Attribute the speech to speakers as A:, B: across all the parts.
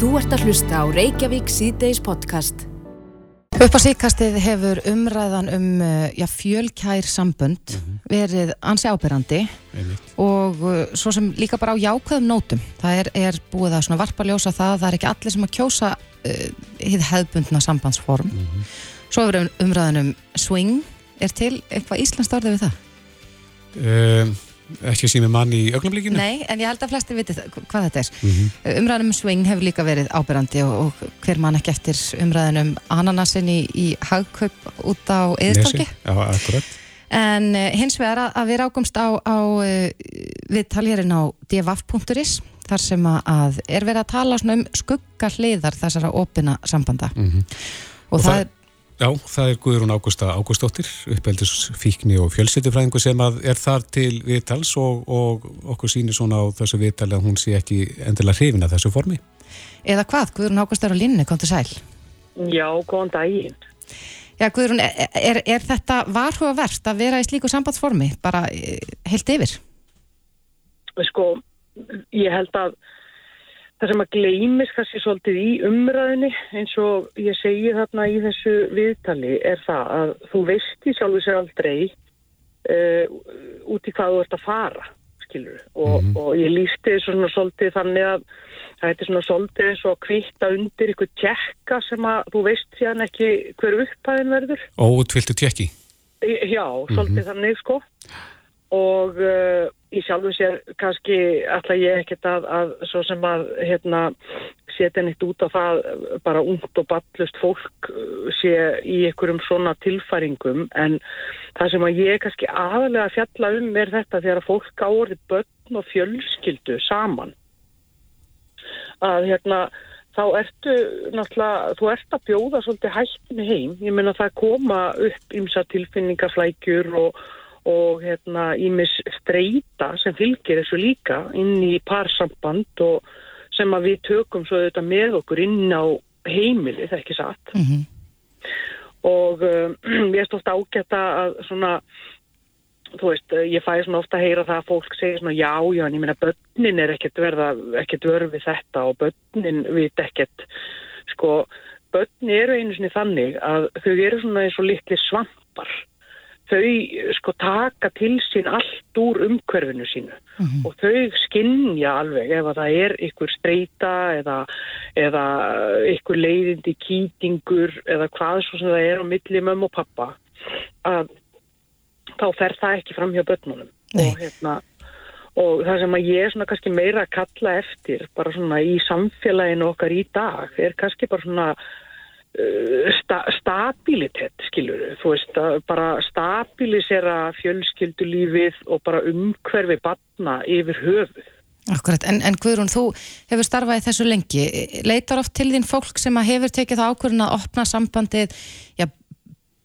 A: Þú ert að hlusta á Reykjavík síðdeis podcast.
B: Upp á síkastið hefur umræðan um uh, já, fjölkær sambönd
C: Mhm.
B: verið ansi ábyrrandi og uh, svo sem líka bara á jákvæðum nótum. Það er, er búið að svona varpa ljósa það að það er ekki allir sem að kjósa uh, hið hefðbundna sambandsform.
C: Mhm.
B: Svo hefur um- umræðan um swing. Er til eitthvað íslenskt orðið við það?
C: Um, ekki að sími mann í augnablikinu?
B: Nei, en ég held að flestir viti hvað þetta er.
C: Mhm.
B: Uh, Umræðan um swing hefur líka verið ábyrrandi og, og hver mann ekki eftir umræðan um ananasin í, í hagkaup út á eðistorki. En uh, hins vegar að, að við rákumst á, á uh, við taljarinn á dvaf.is þar sem að, er verið að tala um skugga hliðar þessara opina sambanda
C: Mhm.
B: og,
C: Og
B: það,
C: það- Já, það er Guðrún Ágústa Ágústóttir, uppeldis fíkni og fjölsýttufræðingu sem að er þar til viðtals og, og okkur sýnir svona á þessu viðtali að hún sé ekki endilega hrifin að þessu formi.
B: eða hvað, Guðrún Ágúst er á linni, kom til sæl
D: Já, góðan daginn.
B: Já, Guðrún, er, er, er þetta varhugavert að vera í slíku sambandsformi bara eh, heilt yfir?
D: Sko, ég held að það sem að gleymis kannski svolítið í umræðinni eins og ég segi þarna í þessu viðtali er það að þú veist í sjálfu sér aldrei uh, út í hvað þú ert að fara, skilur og, og ég lísti svona svolítið þannig að það er svona svolítið eins og að kvitta undir ykkur tjekka sem að þú veist síðan ekki hver upphæðin verður.
C: Óutviltu tjekki.
D: Já, svolítið þannig sko og uh, í sjálfu sér kannski ætla ég ekkert að, að svo sem að hérna setja neitt út af það bara ungt og ballust fólk uh, sé í einhverjum svona tilfæringum. En það sem að ég kannski aðalega að fjalla um er þetta þegar fólk áorði börn og fjölskyldu saman. Að hérna þá ertu náttúrulega, þú ert að bjóða svolítið hættinu heim, ég meina það koma upp ymsa tilfinningaflækjur og, og hérna ímis streyta sem fylgir þessu líka inn í parsamband og sem að við tökum svo þetta með okkur inn á heimilið, ekki satt.
B: Mm -hmm.
D: og um, ég er stótt ágætt að svona þú veist, ég fæ svona ofta að heyra það að fólk segir svona já, já, en ég meina börnin er ekkert verða, ekkert vörfið þetta og börnin veit ekkert. Sko, börnin eru einu sinni þannig að þau eru svona eins og litli svampar þau sko taka til sín allt úr umhverfinu sínu. Og þau skinnja alveg ef að það er ykkur streyta eða, eða ykkur leiðindi kýtingur eða hvað svo sem það er á milli mömmu og pappa að þá fer það ekki fram hjá börnunum. Og, hérna, og það sem að ég er svona kannski meira að kalla eftir bara svona í samfélaginu okkar í dag er kannski bara svona sta stabilitet skilur þú veist að bara stabilisera fjölskyldulífið og bara umhverfi batna yfir höfuð
B: Akkurat, en, en Guðrún, þú hefur starfað í þessu lengi. Leitar oft til þín fólk sem hefur tekið það ákvörðin að opna sambandið, já,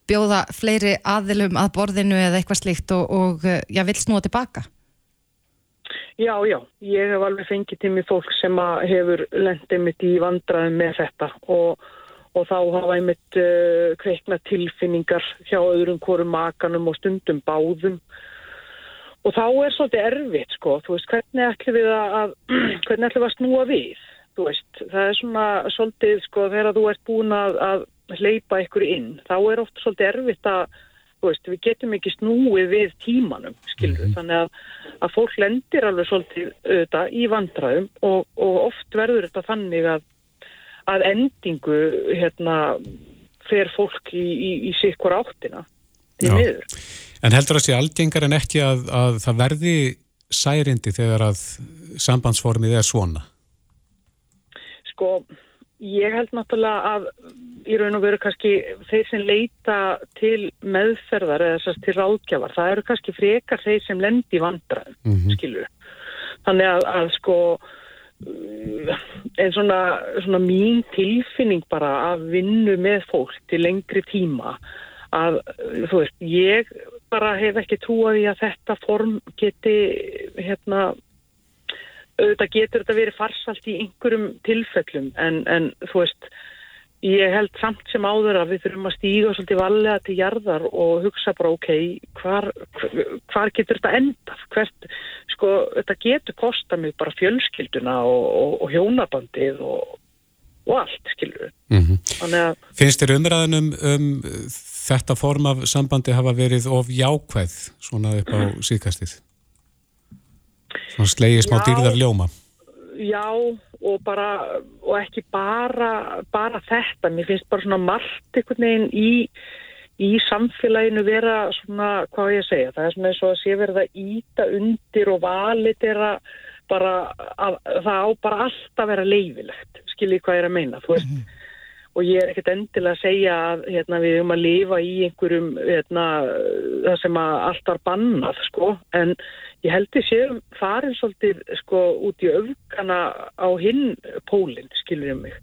B: bjóða fleiri aðilum að borðinu eða eitthvað slíkt og, og já, vill snúa tilbaka?
D: Já, já, ég hef alveg fengið til mig fólk sem hefur lendið mitt í vandraðum með þetta og, og þá hafa ég mitt uh, kveikna tilfinningar hjá öðrum hvorum makanum og stundum báðum. Og þá er svolítið erfitt sko, þú veist, hvernig ætlum við að, hvernig ætlum við að snúa við, þú veist, það er svona svolítið sko þegar þú ert búin að, að hleypa ykkur inn, þá er oft svolítið erfitt að, þú veist, við getum ekki snúið við tímanum, skilur, mm -hmm. þannig að, að fólk lendir alveg svolítið auðvitað í vandraðum og, og oft verður þetta þannig að, að endingu, hérna, fer fólk í, í, í sikkur áttina, því miður.
C: En heldur það sé algengar en ekki að, að það verði særindi þegar að sambandsformið er svona?
D: Sko, ég held náttúrulega að í raun og veru kannski þeir sem leita til meðferðar eða þess til ráðgjafar, það eru kannski frekar þeir sem lendi vandraðum, mm -hmm. skilur. Þannig að, að sko en svona, svona mín tilfinning bara að vinnu með fólk til lengri tíma að þú veist, ég bara hef ekki trúið í að þetta form geti hérna auðvitað getur þetta verið farsalt í einhverjum tilfellum en, en þú veist ég held samt sem áður að við þurfum að stíga svolítið valega til jarðar og hugsa bara ok, hvar, hvar getur þetta endað? Hvert, sko, þetta getur kosta mig bara fjölskylduna og, og, og hjónabandið og og allt, skilur
C: Mm -hmm.
D: þannig að
C: Finnst þér umræðinum um þetta form af sambandi hafa verið of jákvæð svona upp á síðkastið? Svona slegið smá dýrðar ljóma.
D: já, og bara og ekki bara, bara þetta mér finnst bara svona margt einhvern veginn í, í samfélaginu vera svona, hvað ég að segja það er svona eins og að sé verið að íta undir og valit er að bara, að, það á bara alltaf að vera leifilegt, skiljið hvað ég er að meina þú veist, og ég er ekkert endilega að segja að hérna, við höfum að lifa í einhverjum hérna, það sem að allt var bannað sko, en ég held ég séum farin svolítið sko út í öfgana á hinn pólinn, skilur ég mig.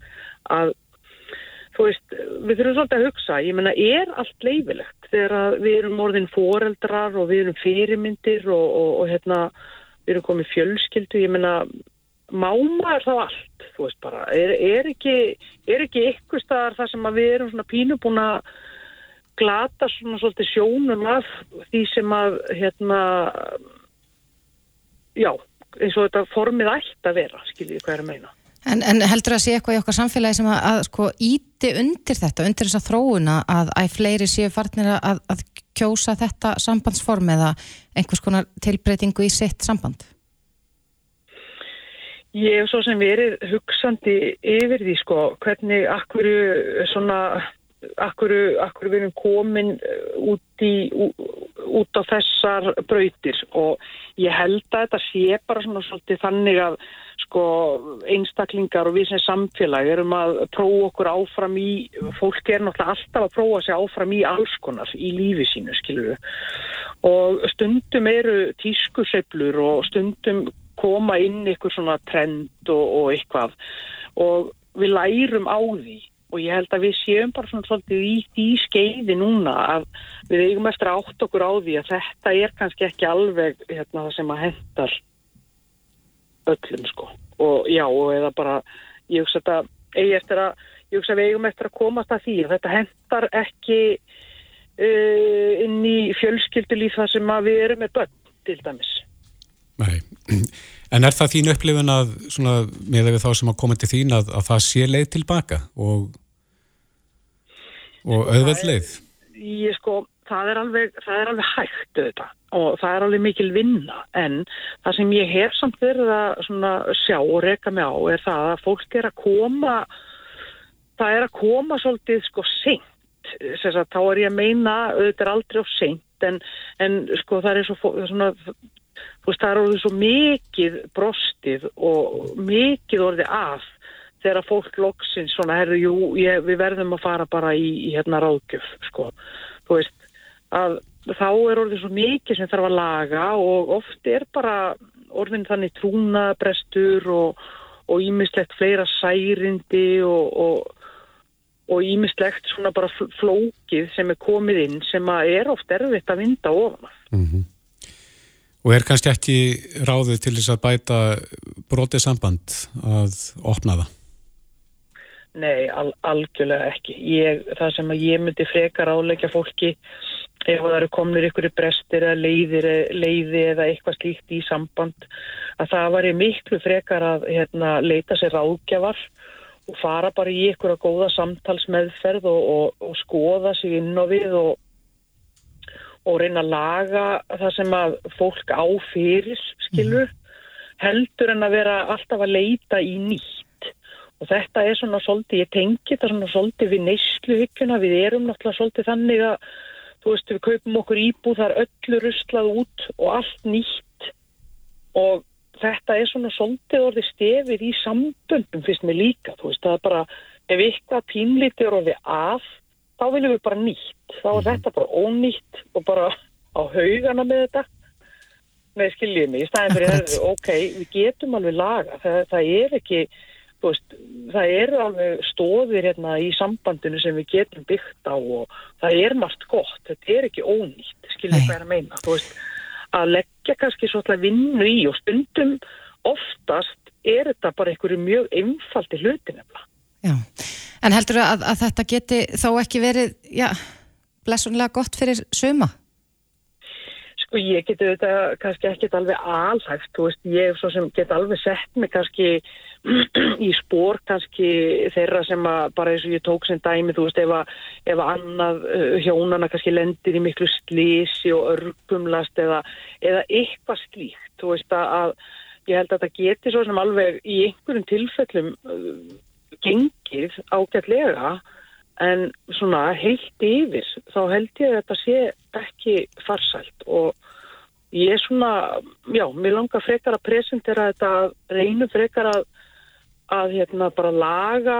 D: Að þú veist, við þurfum svolítið að hugsa. Ég menna, er allt leifilegt þegar við erum orðin foreldrar og við erum fyrirmyndir og, og, og hérna, við erum komið fjölskyldu? Ég menna, máma er þá allt, þú veist bara er, er ekki, er ekki ykkur staðar það sem við erum svona pínu búin að glata svona svolítið sjónum af því sem að hérna já, eins og þetta formið ætti að vera, skiljið hvað er að meina
B: En, en heldur að sé eitthvað í okkar samfélagi sem að, að sko íti undir þetta, undir þessa þróuna að æ fleiri séu farnir að, að kjósa þetta sambandsform eða einhvers konar tilbreytingu í sitt samband?
D: Ég hef svo sem verið hugsandi yfir því sko, hvernig akkur svona, akkur, akkur við erum komin uh, út, í, út á þessar brautir og ég held að þetta sé bara svona svolítið þannig að sko einstaklingar og við sem samfélag erum að prófa okkur áfram í, fólk er náttúrulega alltaf að prófa sig áfram í alls konar í lífi sínu, við. Og stundum eru tískusveiflur og stundum koma inn ykkur svona trend og, og eitthvað og við lærum á því og ég held að við séum bara svona svolítið í því skeiði núna að við eigum eftir að átt okkur á því að þetta er kannski ekki alveg hérna, það sem að hendar öllum sko. Og já og eða bara ég hugsa þetta eigi eftir að ég hugsa að við eigum eftir að komast að því að þetta hendar ekki uh, inn í fjölskyldulíf þar sem að við erum með börn til dæmis.
C: Nei. En er það þín upplifun að svona, með við þá sem að koma til þín að, að það sé leið tilbaka? Og, og auðveld leið?
D: ég sko, það er alveg, það er alveg hægt auðvitað. Og það er alveg mikil vinna. En það sem ég hef samt verið að svona sjá og reka mig á er það að fólk er að koma það er að koma svolítið sko seint. Að þá er ég að meina auðvitað er aldrei á seint en, en sko það er svo svona þú veist það er orðið svo mikið brostið og mikið orðið af þegar fólk loksins svona, herru, jú, ég, við verðum að fara bara í, í hérna ráðgjöf, sko. Þú veist, að þá er orðið svo mikið sem þarf að laga og oft er bara orðin þannig trúnabrestur og, ímislegt fleira særindi og, ímislegt svona bara fl- flókið sem er komið inn sem er oft erfitt að vinda ofan.
C: Mm Og er kannski ekki ráðið til þess að bæta brotið samband að opna það?
D: Nei, al algjörlega ekki. Ég, það sem að ég myndi frekar áleggja fólki ef það eru komnir ykkur brestir eða leiðir, leiði eða eitthvað slíkt í samband að það var miklu frekar að hérna, leita sér ráðgjafar og fara bara í ykkur að góða samtalsmeðferð og, og, og skoða sig inn á við og, og reyna að laga það sem að fólk á fyrir skilur heldur en að vera alltaf að leita í nýtt og þetta er svona svolítið, ég tengi þetta svona svolítið við neysluhyggjuna, við erum náttúrulega svolítið þannig að, þú veist, við kaupum okkur íbúð, það er öllu ruslað út og allt nýtt. Og þetta er svona svolítið orðið stefið í samböndum fyrst með líka, þú veist, það er bara, ef eitthvað pínlítið er orðið af, þá viljum við bara nýtt, þá er þetta bara ónýtt og bara á haugana með þetta, með skiljið mig, í staðin fyrir, ok, við getum alveg laga, það, það er ekki, veist, það eru alveg stóðir hérna í sambandinu sem við getum byggt á og það er margt gott, þetta er ekki ónýtt, skiljið hvað er að meina, þú veist, að leggja kannski svolítið vinnu í og stundum oftast er þetta bara einhverju mjög einfaldi hluti nefnilega.
B: Já, en heldur að, að þetta geti þó ekki verið, já, blessunlega gott fyrir suma?
D: Sko ég geti þetta kannski ekkit alveg alhæft, þú veist, ég svo sem get alveg sett mig kannski í spór kannski þeirra sem að bara eins og ég tók sem dæmi, þú veist, ef að, ef að annað uh, hjónana kannski lendir í miklu slísi og örgumlast eða, eða eitthvað slíkt, þú veist að, að ég held að þetta geti svo sem alveg í einhverjum tilfellum uh, gengið ágætlega en svona heilt yfir þá held ég að þetta sé ekki farsælt og ég er svona, já, mér langar frekar að presentera þetta, reynum frekar að, að hérna bara laga,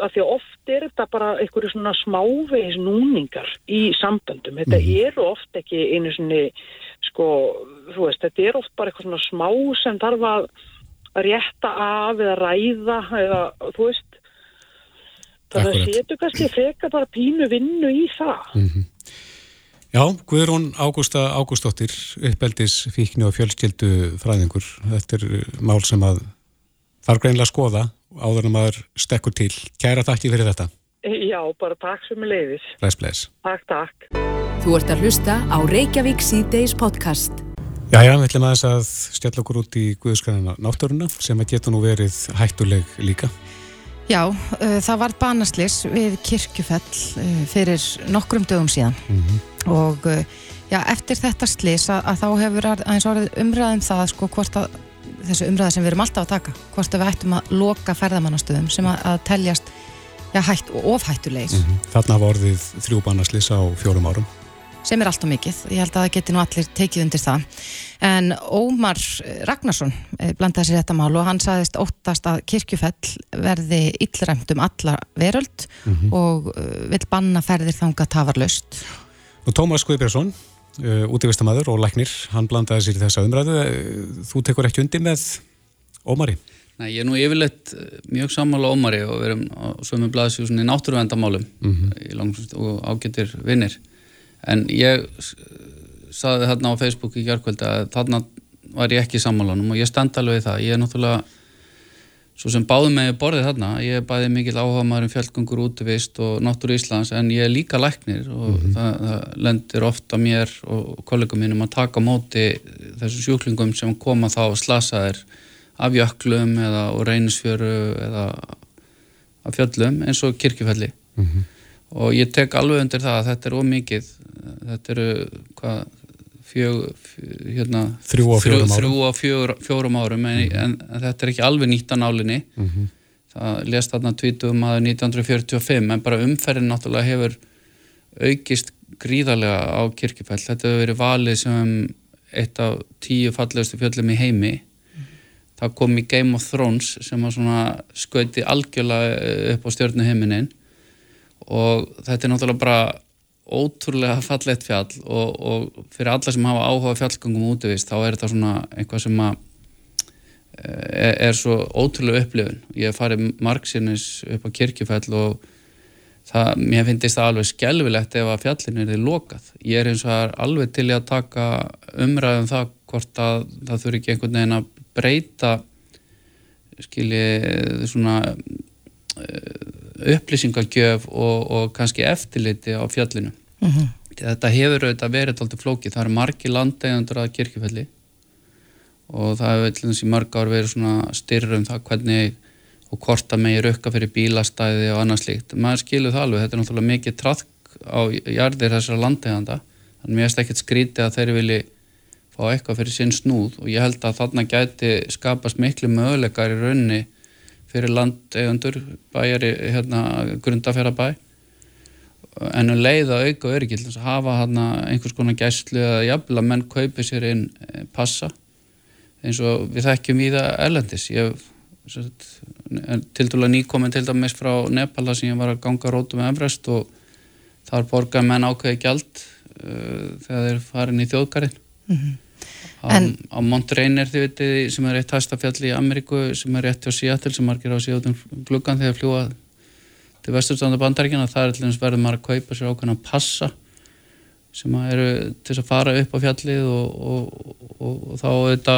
D: að því að oft er þetta bara einhverju svona smávegis núningar í samböndum, þetta mm. eru oft ekki einu svona, sko, þú veist, þetta er oft bara eitthvað svona smá sem þarf að rétta af eða ræða eða, þú veist, það setur kannski frekar bara pínu vinnu í það.
C: Mm -hmm. Já, Guðrún Ágústa Ágústóttir, uppeldis fíkni og fjölskyldu fræðingur. Þetta er mál sem að þarf greinlega að skoða áður en maður stekkur til. Kæra takki fyrir þetta.
D: Já, bara takk sem er leiðis.
C: Bless, bless.
D: Takk, takk.
A: Þú ert að hlusta á Reykjavík C-Days podcast.
C: Já, já, við ætlum aðeins að stjalla okkur út í Guðskarana náttúruna sem að geta nú verið hættuleg líka.
B: Já, uh, það var banaslis við Kirkjufell uh, fyrir nokkrum dögum síðan mm -hmm. og uh, já, eftir þetta slis að, að þá hefur aðeins orðið umræðum það sko hvort að þessu umræða sem við erum alltaf að taka, hvort að við ættum að loka ferðamannastöðum sem að, að teljast já, hætt og ofhættulegis. Mm -hmm.
C: Þarna var orðið þrjú banaslis á fjórum árum
B: sem er allt og mikið, ég held að það geti nú allir tekið undir það, en Ómar Ragnarsson eh, blandaði sér þetta mál og hann saðist óttast að kirkjufell verði illræmt um alla veröld mm -hmm. og eh, vil banna ferðir þanga tafarlaust
C: Og Tómas Guðbjörnsson útífistamæður og læknir, hann blandaði sér í þessa umræðu, þú tekur ekki undir með Ómari?
E: Nei, ég er nú yfirleitt mjög sammála Ómari og við erum á sömu blaðsjósunni náttúruvendamálum mm -hmm. og ágættir vinnir en ég saði þarna á Facebook í kjárkvöldi að þarna var ég ekki sammálanum og ég stend alveg í það, ég er náttúrulega svo sem báði með borðið þarna ég er bæðið mikil áhuga maður um fjallgöngur útvist og náttúru Íslands en ég er líka læknir og mm -hmm. það, það lendir ofta mér og kollegum mínum að taka móti þessu sjúklingum sem koma þá slasaðir af jöklum eða reynisfjöru eða af fjöllum eins og kirkjufelli mm -hmm. og ég tek alveg undir það að þetta er ómikið þetta eru hvað fjög, hérna,
C: þrjú og fjórum
E: árum, þrjú og fjór, fjórum árum en, mm -hmm. en, þetta er ekki alveg nýtt á nálinni mm -hmm. það lest þarna tvítum að 1945 en bara umferðin náttúrulega hefur aukist gríðarlega á kirkifell þetta hefur verið valið sem eitt af tíu fallegustu fjöllum í heimi mm -hmm. það kom í Game of Thrones sem var svona skauti algjörlega upp á stjórnuhiminin og þetta er náttúrulega bara ótrúlega fallett fjall og, og fyrir alla sem hafa áhuga fjallgangum útvist þá er þetta svona eitthvað sem að eh, er, er svo ótrúlega upplifun. Ég hef farið margsinnis upp á kirkjufell og það, mér finnst það alveg skjálfilegt ef að fjallinu er því lokað. Ég er eins og alveg til að taka umræðum um það hvort að það þurfi ekki einhvern veginn að breyta skilji svona eh, upplýsingagjöf og, og kannski eftirliti á fjallinu. Mm -hmm. Þetta hefur auðvitað verið alltaf flókið. Það eru margi landegjöndur að kirkjufelli og það hefur eitthvað í mörg ár verið svona styrrum það hvernig og hvort að megir auka fyrir bílastæði og annað slíkt. Maður skilur það alveg. Þetta er náttúrulega mikið trafk á jarðir þessara landegjönda. Þannig mér erst ekkert skrítið að þeir vilji fá eitthvað fyrir sinn snúð og ég held að þarna gæti skapast miklu möguleikar í raunni fyrir landeigundur bæjari hérna grundafjara en um leið að auka öryggil að hafa hérna einhvers konar gæslu eða jafnvel að menn kaupi sér inn eh, passa eins og við þekkjum í það erlendis ég til dæla nýkomin til dæmis frá Nepala sem ég var að ganga rótum með Everest og þar borgar menn ákveði gjald uh, þegar þeir farin í þjóðgarinn mm -hmm. En, á Mount Rainier þið veitir sem er eitt hæstafjall í Ameríku sem er rétt á Seattle sem margir á síðan gluggan þegar fljúa til það er allir verður maður að kaupa sér ákveðan að passa sem eru til að fara upp á fjallið og, og, og, og þá þetta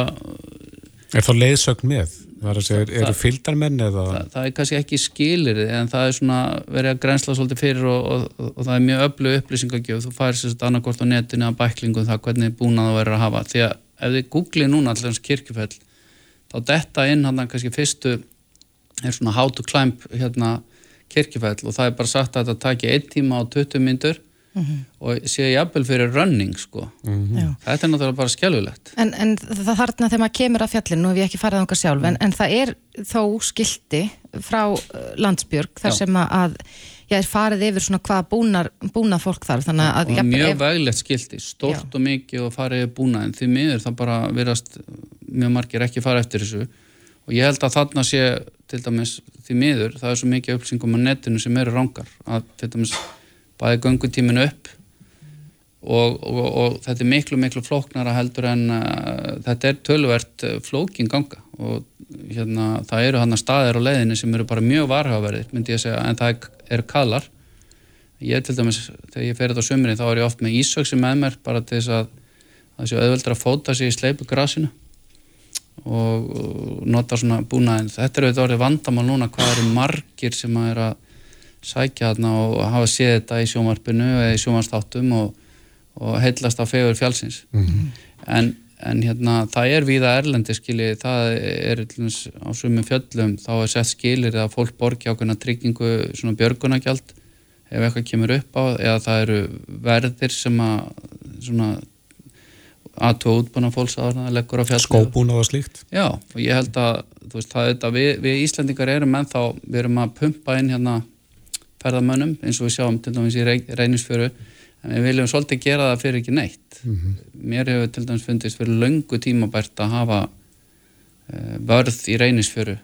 C: Er þá leiðsögn með? Segja, eru fylgdarmenn eða?
E: Það, það er kannski ekki skilir en það er svona verið að grensla svolítið fyrir og það er mjög öllu upplýsingagjöf þú færir sérstaklega annarkort á netinu að bæklingum það hvernig búnað það verður að hafa því að ef þið googlið núna allans kirkjufell þá detta inn hann kannski fyrstu er svona how to climb hérna kirkjufell og það er bara sagt að þetta taki 1 tíma á 20 myndur mm -hmm. og sé jafnvel fyrir running sko mm -hmm. þetta er náttúrulega bara skjálfilegt
B: En, en það þarna þegar maður kemur af fjallinu og við ekki farið á einhver sjálf, en, en það er þó skildi frá uh, landsbjörg þar Já. sem að já, er farið yfir svona hvað búnar, búnað fólk þar þannig að...
E: Og mjög ef... veglegt skildi, stort Já. og mikið og farið búnað, en því miður það bara virast mjög margir ekki fara eftir þessu og ég held að þarna sé til dæmis því miður, það er svo mikið upplýsingum á netinu sem eru rángar, að til dæmis bæði göngutíminu upp og, og, og þetta er miklu miklu flóknara heldur en uh, þetta er tölvert uh, flókin ganga og hérna það eru hann að staðir á leiðinu sem eru bara mjög varhaverðir myndi ég segja en það er, kallar. Ég til dæmis þegar ég fer þetta á sömurinn þá er ég oft með ísöksi með mér bara til þess að það séu auðveldur að fóta sig í sleipu grasinu og, nota svona búnaðin þetta eru þetta orðið vandamál núna hvað eru margir sem að er að sækja þarna og hafa séð þetta í sjómarpinu eða í sjómarstáttum og, og heillast á fegur fjálsins mm -hmm. en, en hérna það er viða erlendi skili, það er á sumum fjöllum, þá er sett skilir að fólk borgi ákveðna tryggingu svona björgunagjald ef eitthvað kemur upp á, eða það eru verðir sem að svona aðtóð útbúna fólks að leggur á fjallu
C: skóbúna og slíkt
E: já, og ég held að, veist, það, þetta, við, við Íslandingar erum en þá, við erum að pumpa inn hérna ferðamönnum eins og við sjáum til dæmis í reynisfjöru en við viljum svolítið gera það fyrir ekki neitt mm -hmm. mér hefur til dæmis fundist fyrir löngu tímabært að hafa uh, vörð í reynisfjöru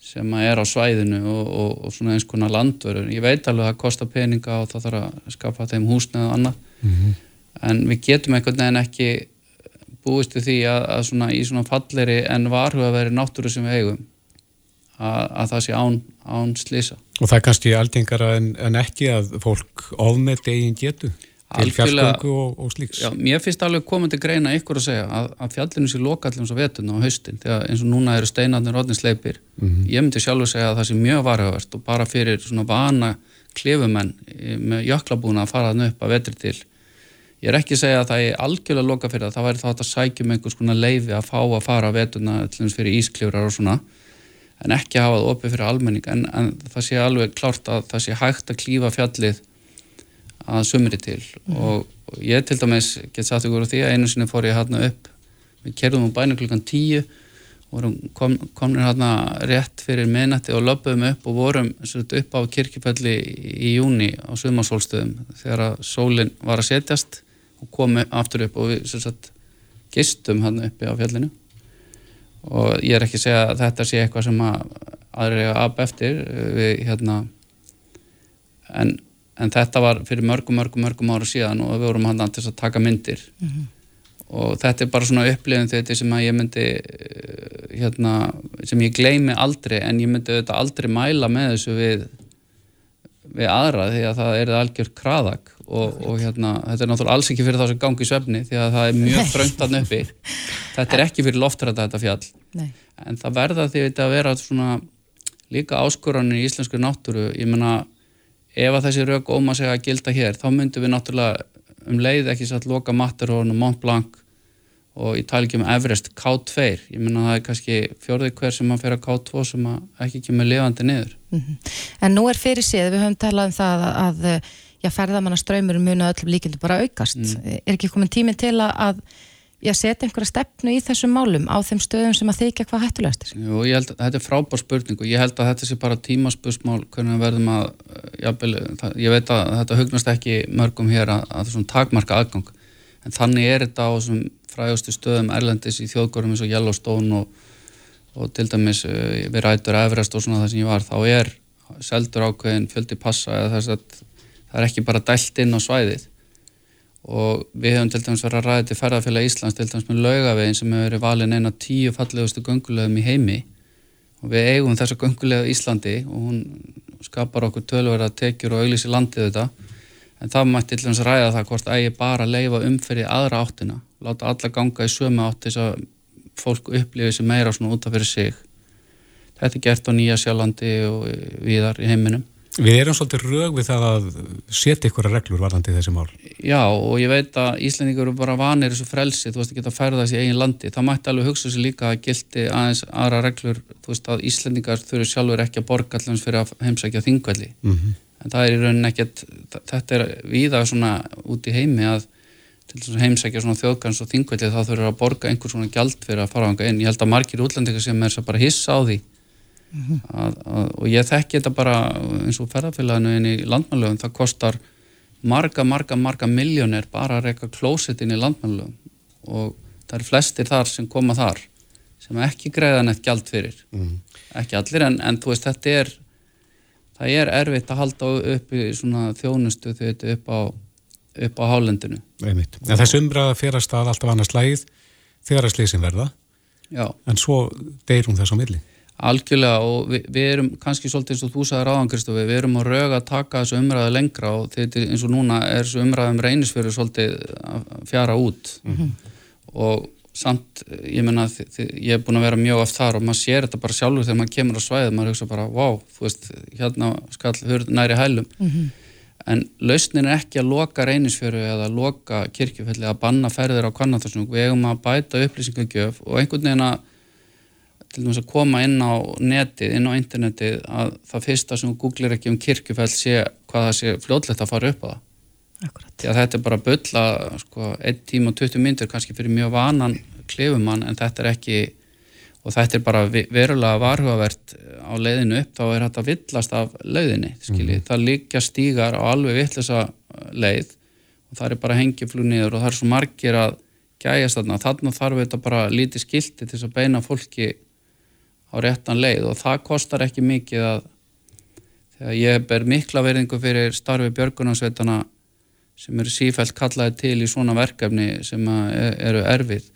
E: sem er á svæðinu og, og, og svona eins konar landvörður ég veit alveg að það kostar peninga og það þarf að skaffa þeim húsnið og annað mm -hmm. En við getum einhvern veginn ekki búist við því að, að svona, í svona falleri en varhuga veri náttúru sem við eigum að, að það sé án, án slisa
C: Og það er kannski aldengara en, en ekki að fólk ofmið degin getu til fjallgöngu og, og slíks.
E: Já, mér finnst alveg komið til greina ykkur að segja að, að fjallinu sé lokallum svo vetun á haustin þegar eins og núna eru steinarnir rodninsleipir. Mm -hmm. Ég myndi sjálfur segja að það sé mjög varhugavert og bara fyrir svona vana klifumenn með jöklabúna að fara þann upp að vetri til. Ég er ekki að segja að það er algjörlega loka fyrir það, það væri þá að sækjum einhvers konar leifi að fá að fara vetuna til þess fyrir ísklifrar og svona en ekki hafa það opið fyrir almenning. En, en það sé alveg klárt að það sé hægt að klífa fjallið að sumri til. Mm. og, og ég til dæmis get satt ykkur á því að einu sinni fór ég hérna upp. Við kerðum á bæna klukkan tíu og kom, komum hérna rétt fyrir minnati og löpum upp og vorum upp á kirkipalli í júni á sumarsólstöðum þegar að sólinn var að setjast og komum aftur upp og við sagt, gistum hérna uppi á fjallinu. Og ég er ekki að segja að þetta sé eitthvað sem að aðri að ab eftir eh, við, hérna, en, en þetta var fyrir mörgum, mörgum, mörgum ára síðan og við vorum hann til að taka myndir. Mm -hmm. og þetta er bara svona upplifin þetta sem að ég myndi eh, hérna, sem ég gleymi aldrei en ég myndi auðvitað aldrei mæla með þessu við við aðra því að það er algjör kraðak og, og hérna, þetta er náttúrulega alls ekki fyrir það sem gangi í söfni því að það er mjög fröngt að nöppi þetta er ekki fyrir loftræta þetta fjall. Nei. en það verða því að vera svona líka áskoranir í íslensku náttúru. Ég menna ef að þessi rauk óma segja að gilda hér þá myndum við náttúrulega um leið ekki satt loka Matterhorn og Mont Blanc og ég tala ekki um Everest K2 ég menna það er kannski fjörði hver sem að fyrir K2 sem ekki kemur levandi niður. Mm -hmm.
B: En nú er fyrir síð, við höfum talað um það að, að já, ferðamannaströymur muni öllum líkindu bara aukast. Mm. Er ekki komin tími til að já, setja einhverja stefnu í þessum málum á þeim stöðum sem að þykja hvað hættulegastir?
E: Jú, ég held að þetta er frábár spurning og ég held að þetta sé bara tímaspursmál hvernig verðum að, jábel, það, ég veit að þetta hugnast ekki mörgum hér að, að þessum takmarka aðgang, en þannig er þetta á þessum frægustu stöðum erlendis í þjóðgórum eins og Yellowstone og, og til dæmis eh, við rætur Everest og svona það sem ég var, þá er seldur ákveðin fjöldi passa eða þess að það er ekki bara dælt inn á svæðið. Og við hefum til dæmis verið að ræða til ferðarfélag Íslands til dæmis með laugavegin sem hefur verið valin eina tíu fallegustu göngulegum í heimi. Og við eigum þessa göngulega Íslandi og hún skapar okkur tölverða tekjur og auglísi landið þetta en það mætti til dæmis ræða það hvort ægi bara að leifa umferði aðra áttina. Láta alla ganga í sömu átt þess að fólk upplifið sér meira svona út af fyrir sig. Þetta er gert á Nýja Sjálandi og viðar í heiminum
C: Við erum svolítið rög við það að setja ykkur reglur varðandi þessi mál.
E: Já og ég veit að Íslandingur eru bara vanir þessu frelsi, þú veist ekki að færða þessi eigin landi. Það mætti alveg hugsa sér líka að gildi aðeins aðra reglur, þú veist að Íslandingar þurfi sjálfur ekki að borga allans fyrir að heimsækja þingvelli. Mm -hmm. En það er í rauninni ekkert, þetta er viða svona út í heimi að til þess að heimsækja svona þjóðgans og þingvelli þá þurfur að borga einhver svona gjald fyrir að fara ánga inn. Ég held að margir útlendingar sem bara hissa á mm -hmm. að, að, og ég þekki þetta bara eins og ferðarfélaginu inn í landmannlöfum það kostar marga, marga, marga miljónir bara að reyka klósit inn í landmannlöfum og það eru flestir þar sem koma þar sem ekki greiða neitt gjald fyrir mm -hmm. ekki allir en, en þú veist þetta er það er erfitt að halda upp í svona þjónustu þau veitu upp á upp á hálendinu
C: En þessu umræða fyrir að stað alltaf annars lægið þegar að slísin verða Já. en svo deyr hún þess á milli
E: Algjörlega og við, við erum kannski svolítið eins og þú sagði ráðan Kristofi, við erum að röga að taka þessu umræðu lengra og þetta eins og núna er þessu umræðum reynisfjöru svolítið að fjara út mm -hmm. og samt, ég menna, ég hef búin að vera mjög oft þar og maður sér þetta bara sjálfur þegar maður kemur á svæðið, maður hugsa bara, wow, þú veist, hérna skal hörð næri hælum mm -hmm. en lausnin er ekki að loka reynisfjöru eða loka kirkjufelli að banna ferðir á kannanþarsnúk, við eigum að bæta upplýsingagjöf og einhvern veginn að til dæmis að koma inn á netið, inn á internetið að það fyrsta sem þú googlir ekki um kirkjufell sé hvað það sé fljóðlegt að fara upp á það. Akkurat. Því að þetta er bara bylla, sko, 1 tíma og 20 myndur kannski fyrir mjög vanan klifumann en þetta er ekki, og þetta er bara verulega varhugavert á leiðinu upp, þá er þetta villast af leiðinni. Mm. Það líka stígar á alveg vittlisa leið og það er bara hengjuflug niður og það er svo margir að gæjast þarna. Þarna þarf þetta bara lítið skilti til þess að beina fólki á réttan leið og það kostar ekki mikið að þegar ég ber mikla verðingu fyrir starfi björgunarsveitana sem eru sífælt kallaði til í svona verkefni sem eru erfið.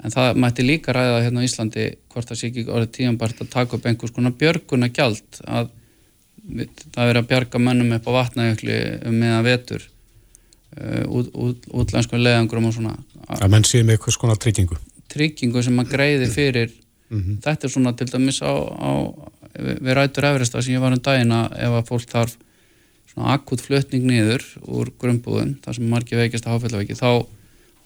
E: En það mætti líka ræða hérna á Íslandi hvort það sé ekki orðið tíanbært að taka upp einhvers konar björgunagjald að það veri að bjarga mönnum upp á vatnajökli meðan vetur uh, út, út, útlenskum leðangurum og svona.
C: Að menn sé með eitthvað svona tryggingu.
E: Tryggingu sem að greiði fyrir Mm -hmm. Þetta er svona til dæmis á, á við rætur Everesta sem ég var um daginn að ef að fólk þarf svona akut flutning niður úr grunnbúðun þar sem margir veikist að háfællaveiki þá,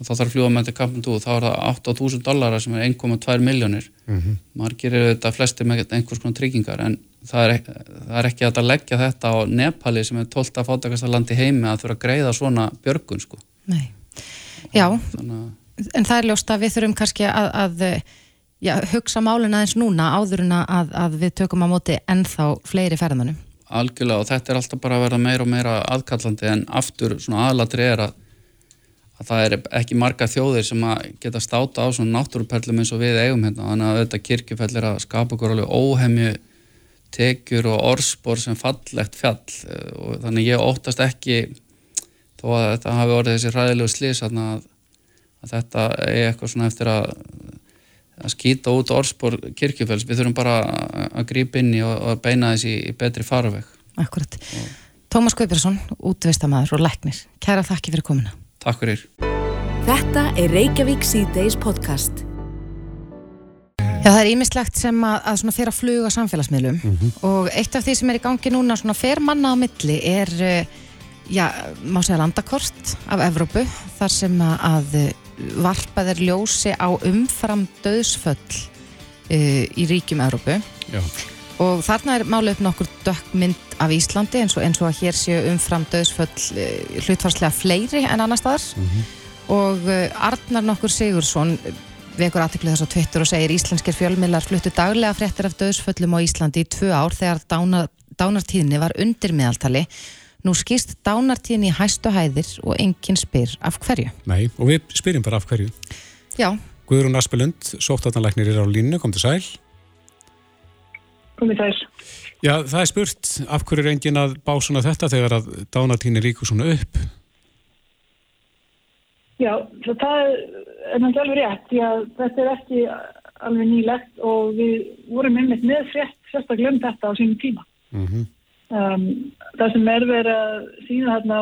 E: þá þarf þetta kampundú þá er það 8.000 dollara sem er 1,2 miljónir mm -hmm. margir eru þetta flesti með einhvers konar tryggingar en það er, það er ekki að leggja þetta á Nepali sem er 12. fátakasta landi heimi að þurfa að greiða svona björgun sko
B: Nei, já Þannig... en það er ljóst að við þurfum kannski að, að já, hugsa máluna eins núna áður en að, að við tökum á móti ennþá fleiri ferðmannum.
E: Algjörlega og þetta er alltaf bara að verða meira og meira aðkallandi en aftur svona aðlatri er að, að það er ekki marga þjóðir sem að geta státa á svona náttúruperlum eins og við eigum hérna þannig að auðvitað kirkjufell er að skapa okkur alveg óhemju tekjur og orspor sem fallegt fjall og þannig ég óttast ekki þó að þetta hafi orðið þessi ræðilegu slís að, að þetta er eitthvað svona eftir að að skýta út orðspor kirkjufells, við þurfum bara að grípa inn í og, og beina þessi í betri farveg.
B: Akkurat. Og... Tómas Guðbjörnsson, útvistamæður og læknir. Kæra þakki fyrir komuna.
E: Takk fyrir.
A: Þetta er Reykjavík C-Days podcast.
B: Já, það er ímislegt sem að, að svona fyrir að fluga samfélagsmiðlum mm -hmm. og eitt af því sem er í gangi núna svona fer manna á milli er, eh, já, má segja landakort af Evrópu þar sem að varpað er ljósi á umfram döðsföll uh, í ríkjum Európu og þarna er málið upp nokkur dökkmynd af Íslandi eins og, eins og að hér séu umfram döðsföll uh, hlutfarslega fleiri en annar staðar. Mm -hmm. og uh, Arnar nokkur Sigursson vekur aðtöklu þess á Twitter og segir Íslenskir fjölmiðlar fluttu daglega fréttir af döðsföllum á Íslandi í tvö ár þegar dána, dánartíðinni var undir meðaltali Nú skýrst dánartíðin í hæstu hæðir og enginn spyr af hverju.
C: Nei, og við spyrjum bara af hverju.
B: Já.
C: Guðrún Aspelund, sóttarnalæknir er á línu, kom til sæl.
F: Kom til sæl.
C: Já, það er spurt, af hverju er enginn að bá svona þetta þegar að dánartíðin er ríku svona upp?
F: Já, það er náttúrulega alveg rétt, því að þetta er ekki alveg nýlegt og við vorum einmitt með frétt, sérstaklega um þetta á sínum tíma. Mhm. Mm Um, það sem er verið að sína þarna,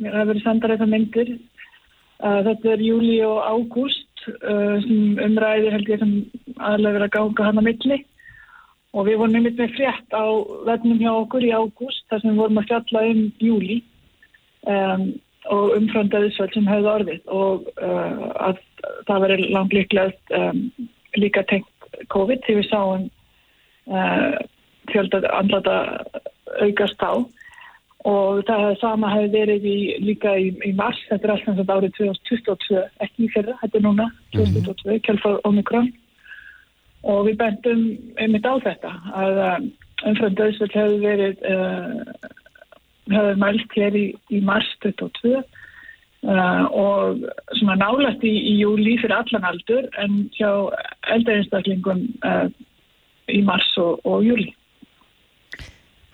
F: mér hafa verið sendar eitthvað myndir, uh, þetta er júli og ágúst uh, sem umræðir held ég sem aðlega verið að ganga hann á milli. Og við vorum nefnitt með frétt á vefnum hjá okkur í ágúst þar sem við vorum að fjalla um júli um, og umfrandaðisvöld sem höfðu orðið. Og uh, að það veri langt líklegast um, líka tengt COVID því við sáum uh, fjölda andlata aukast á og það sama hefði verið í, líka í, í mars, þetta er alltaf árið 2022, ekki í fyrra, þetta er núna 2022, mm -hmm. kjálfar Omikron og við bendum einmitt á þetta að umfram döðsvöld hefur verið uh, hefur mælt hér í, í mars 22 uh, og svona nálagt í, í júli fyrir allan aldur en hjá eldarinnstaklingum uh, í mars og, og júli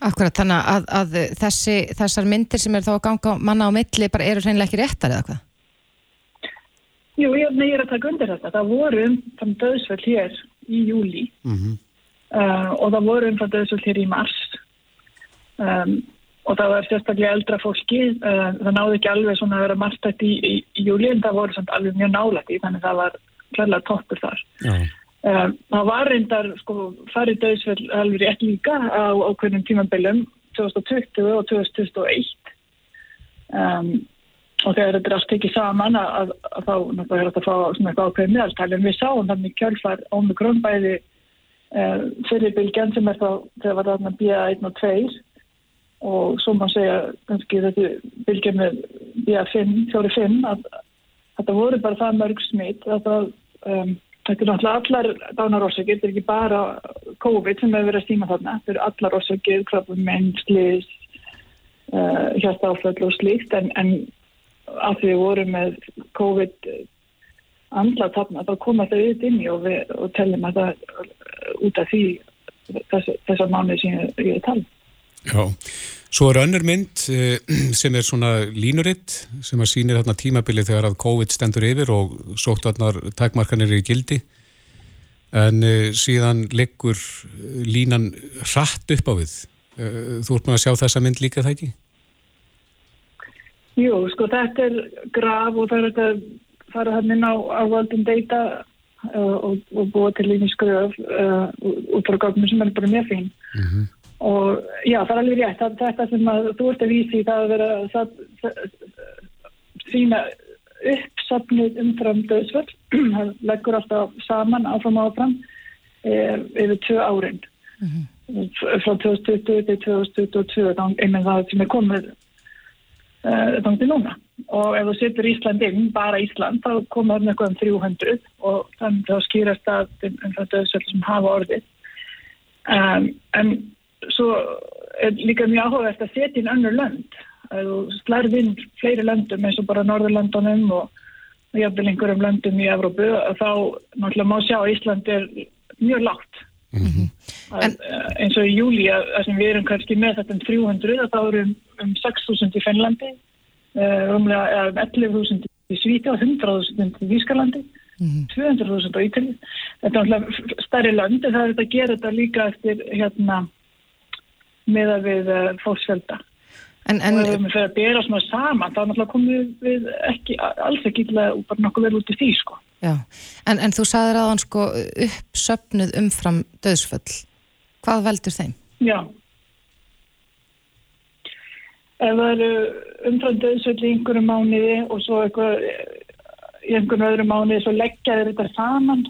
B: Akkurat, þannig að, að þessi, þessar myndir sem er þá að ganga manna á milli bara eru hreinlega ekki réttar eða hvað?
F: Jú, ég, nei, ég er að taka undir þetta. Það voru um þann döðsvöld hér í júli mm -hmm. uh, og það voru um það döðsvöld hér í mars um, og það var sérstaklega eldra fólki uh, það náði ekki alveg svona að vera marstætt í, í, í júli en það voru samt alveg mjög nálægt í þannig það var klarlega toppur þar uh, það var reyndar sko farið döðsvöld alveg rétt líka á ákveðnum tímabillum 2020 og 2021 um og þegar þetta er allt tekið saman að, að, þá er þetta að fá svona eitthvað ákveðið meðaltæli en við sáum þannig kjálfar ómikrón bæði uh, fyrirbylgjan sem er þá þegar var þarna BA1 og 2 og svo maður segja kannski þetta bylgja með BA5, 4-5 að þetta voru bara það mörg smitt að það um, Þetta er náttúrulega allar dánarorsakir, þetta er ekki bara COVID sem hefur verið að stíma þarna, þetta eru allar orsakir, krabum, mennslis, uh, hjartáflöld og slíkt en, en að við vorum með COVID andla þarna, þá koma það auðvitað inn í og, við, og tellum að það út af því þess, þessar mánuði sem ég, ég tala.
C: Já, svo er önnur mynd eh, sem er svona línuritt sem að sýnir hérna tímabilið þegar að COVID stendur yfir og sótt allar takmarkanir í gildi en eh, síðan leggur línan hratt upp á við. Eh, þú ert maður að sjá þessa mynd líka það ekki?
F: Jú, sko þetta er graf og það er þetta fara hann inn á, á völdum data uh, og, og búa til líni skröf uh, út frá gafnum sem er bara mjög fín mm -hmm. Og já, það er alveg rétt það, þetta sem að, þú ert að vísi það að vera það, það, sína uppsapnið umfram döðsvöld það leggur alltaf saman áfram áfram eh, yfir tvö árin. Mm -hmm. frá 2020 til 2022 þá einnig það sem er komið uh, þannig núna. Og ef þú setur Ísland inn, bara Ísland þá koma það eitthvað um 300 og þannig þá skýrast að um, um þetta öðsvöld sem hafa orðið. Um, en svo er líka mjög áhugavert að setja inn önnur lönd að þú slærð inn fleiri löndum eins og bara Norðurlandunum og jafnvel einhverjum löndum í Evrópu þá náttúrulega má sjá að Ísland er mjög lágt mm -hmm. að, uh, eins og í júli að, að við erum kannski með þetta um 300 þá erum um 6.000 í Fennlandi umlega um 11.000 í Svíti og 100.000 í Vískalandi mm -hmm. 200.000 á Ítali þetta er náttúrulega stærri lönd en það er þetta að gera þetta líka eftir hérna meða við uh, fólksvelda en, en, og ef við fyrir að bera svona saman þá náttúrulega komum við ekki alls ekki og bara nokkuð vel út í því sko.
B: Já, en, en þú sagðir að hann sko uppsöpnuð umfram döðsföll hvað veldur þeim?
F: Já. Ef það eru umfram döðsvöld í einhverju mánuði og svo eitthvað í einhverju öðru mánuði svo leggja þeir þetta saman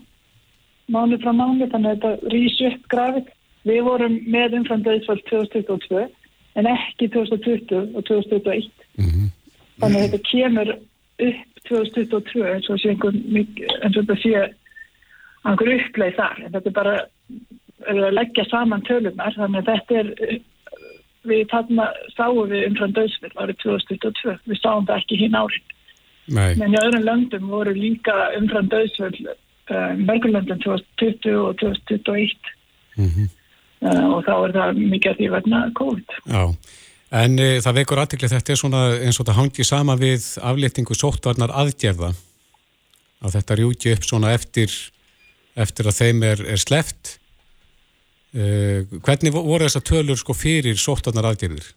F: mánuð frá mánuð þannig að þetta rýsi upp grafið. Við vorum með umfram döðsvöld 2022 en ekki 2020 og 2021 mm -hmm. þannig að þetta kemur upp 2022 eins og sé einhvern eins og þetta sé einhver uppleið þar en þetta er bara að leggja saman tölunar þannig að þetta er við þarna sáum við umfram döðsvill árið 2022, við sáum það ekki hinn árin. Nei. Men í öðrum löndum voru líka umfram döðsvill uh, mörgulöndum 2020 og 2021 mm -hmm. Uh, og þá er það mikið að því verna COVID.
C: Já, en e, það vekur aðtikli þetta er svona eins og það hangi sama við afléttingu sóttvarnar aðgerða að þetta rjúti upp svona eftir, eftir að þeim er, er sleft Uh, hvernig voru þessar tölur sko fyrir sóttarnar aðgerðir?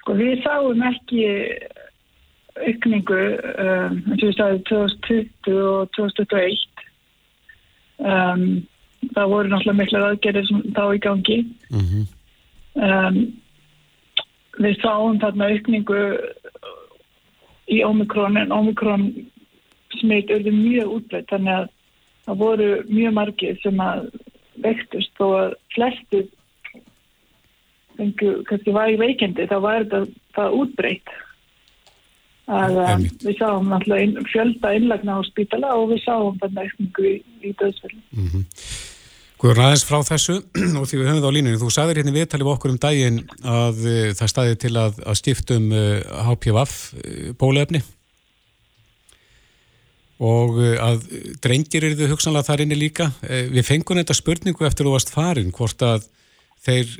F: Sko við sáum ekki aukningu um, eins og við sáum 2020 og 2021 um, það voru náttúrulega mikla aðgerðir sem þá í gangi.
C: Mm
F: um, við sáum þarna aukningu í Omikron en Omikron smitt auðvitað mjög útbreytt þannig að það voru mjög margir sem að vektust og að flestir fengu, kannski var í veikendi þá var þetta það útbreytt að
C: Einmitt.
F: við sáum inn, fjölda innlagna á spítala og við sáum þarna aukningu í, í döðsfjöldum
C: Guður aðeins frá þessu og því við höfum það á línunni, þú sagðir hérna viðtalið við okkur um daginn að uh, það staði til að, að skiptum uh, HPVF uh, bólefni og að drengir eru þau hugsanlega þar inni líka. Við fengum þetta spurningu eftir þú varst farin, hvort að þeir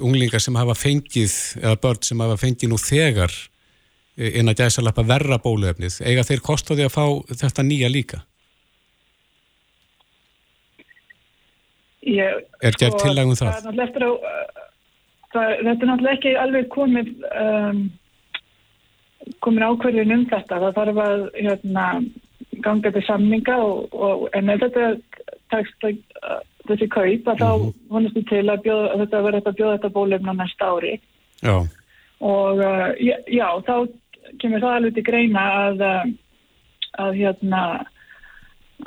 C: unglingar sem hafa fengið, eða börn sem hafa fengið nú þegar inn að gæsa lappa verra bólefnið, eiga þeir kost á því að fá þetta nýja líka?
F: Ég,
C: Er gerð tillaga um það?
F: er náttúrulega eftir uh, það, þetta er náttúrulega ekki alveg komið um, komin ákverðin um þetta. Það þarf að hérna, ganga til samninga og, og en ef þetta tekst uh, þessi kaup að þá vonast við til að, bjóða, að þetta verður þetta bjóða þetta bólefna næsta ári
C: Já,
F: og uh, já, já, þá kemur það alveg til greina að uh, að hérna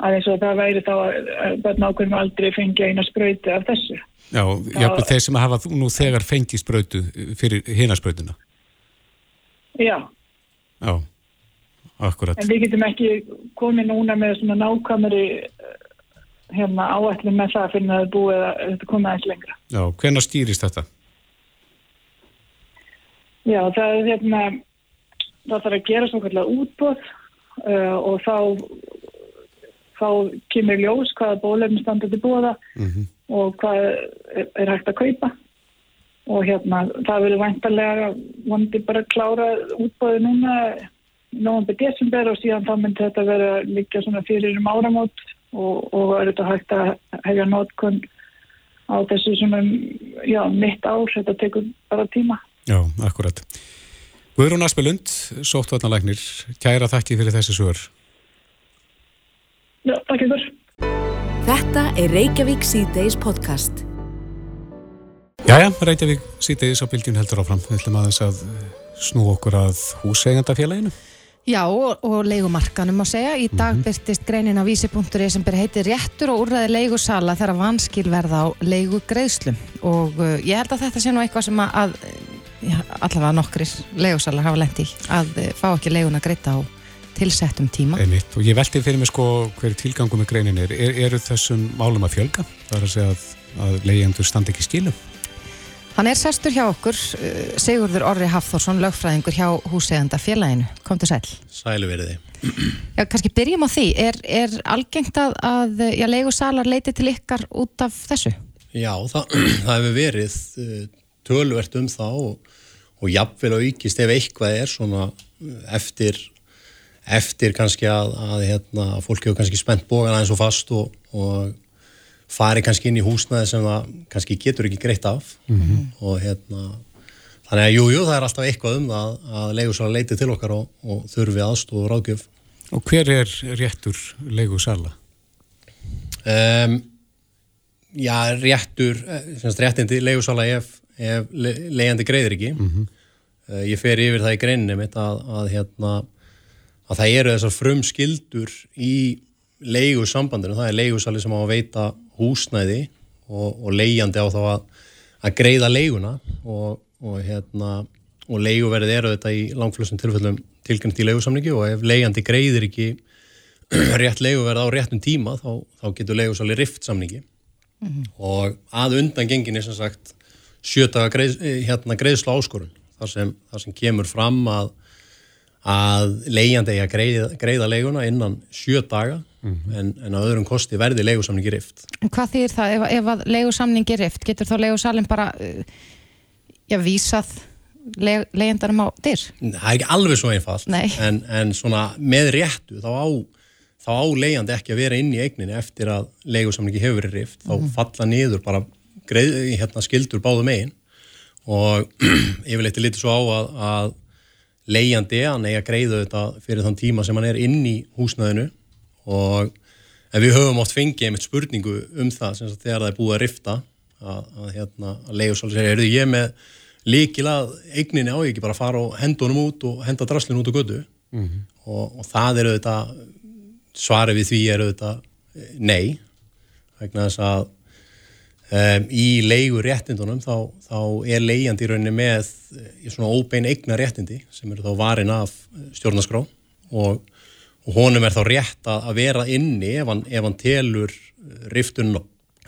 F: að eins og það væri þá að börn ákveðum aldrei fengi eina sprauti af þessu.
C: Já, jafnvel þeir sem hafa nú þegar fengið sprautu fyrir hinasprautuna.
F: Já,
C: Já, akkurat.
F: en við getum ekki komið núna með svona nákvæmari eh, hérna áætlum með það fyrir að það búið að þetta komið aðeins lengra.
C: Já, hvenær stýrist þetta?
F: Já, það er hérna, það þarf að gera svona kallar útbóð uh, og þá, þá kemur ljós hvaða bólefni standa til búða
C: Mm
F: og hvað er, er hægt að kaupa og hérna það verður væntalega vondi bara að klára útbóði núna nógum beð desember og síðan þá myndi þetta vera líka svona fyrir um áramót og, og er þetta hægt að hefja nótkunn á þessu svona já, mitt ár, þetta tekur bara tíma.
C: Já, akkurat. Guðrún Aspelund, sóttvarnalæknir, kæra þakki fyrir þessi svör.
F: Já, takk ykkur.
A: Þetta er Reykjavík C-Days podcast.
C: Jæja, Reykjavík síðdeis á bylgjum heldur áfram. Við ætlum aðeins að snú okkur að húseigandafélaginu.
B: Já, og, og leigumarkanum að segja. Í dag byrtist greinin á vísi.ri sem ber heiti réttur og úrræði leigusala þegar vanskil verða á leigugreiðslum. Og uh, ég held að þetta sé nú eitthvað sem að, að já, allavega nokkrir leigusalar hafa lendi að uh, fá ekki leiguna greita á tilsettum tíma.
C: Einmitt. Og ég velti fyrir mig sko hver tilgangu með greinin er. er. Eru þessum málum að fjölga? Það er að segja að, að leigjendur standi ekki í stílum.
B: Hann er sestur hjá okkur, uh, Sigurður Orri Hafþórsson, lögfræðingur hjá húseganda félaginu. Komdu sæl.
G: Sælu verið þið.
B: Já, kannski byrjum á því. Er, er algengt að, að já, leigusalar leiti til ykkar út af þessu?
G: Já, það, það hefur verið uh, tölvert um það og, og jafnvel aukist ef eitthvað er svona eftir, eftir kannski að, að hérna, fólk hefur kannski spennt bógan aðeins og fast og, og fari kannski inn í húsnaði sem það kannski getur ekki greitt af og hérna þannig að jújú, jú, það er alltaf eitthvað um það að leigusalar leiti til okkar og, og þurfi aðstof og ráðgjöf
C: Og hver er réttur leigusala?
G: Um, já, réttur, eh, semst réttindi leigusala ef, ef le, leigjandi greiðir ekki. uh, ég fer yfir það í greinni mitt að, að, hérna, að það eru þessar frum skildur í leigusambandinu. Það er leigusali sem á að veita húsnæði og, og leigjandi á þá að, að greiða leiguna og, og, hérna, og leiguverðið eru þetta í langflössum tilfellum tilkynnt í leigusamningi og ef leigjandi greiðir ekki rétt leiguverð á réttum tíma þá, þá getur leigusali rift samningi og að undan genginni sem sagt sjötaga greið, hérna, greiðslu áskorun þar sem, þar sem kemur fram að, að leigjandi eigi að greiða, greiða leiguna innan sjö daga en, en á öðrum kosti verði leigusamningi rift.
B: En hvað þýðir það? Ef, ef að leigusamningi rift? Getur þá leigusalinn bara, uh, já, vísað le, leigjandarum á dyr?
G: það er ekki alveg svo einfalt en, en svona með réttu þá á, þá á leigjandi ekki að vera inn í eigninni eftir að leigusamningi hefur verið rift. Þá falla niður bara greið, hérna, skildur báðum eigin og yfirleitt er litið svo á að, að leigjandi hann eigi að greiða þetta fyrir þann tíma sem hann er inn í húsnæðinu. Og við höfum oft fengið einmitt spurningu um það sem þegar það er búið að rifta að, að, hérna, að leigusáli segja, er ég með líkil að eigninni á ég ekki bara fara og henda honum út og henda draslinu út á götu. Mm -hmm. og, og það er auðvitað svarið við því er auðvitað eh, nei. Vegna þess að um, í leigu réttindunum þá, þá er leigjandi í rauninni með í svona óbein eigna réttindi sem eru þá varin af stjórnaskrá og, og honum er þá rétt að vera inni ef hann, ef hann telur riftunum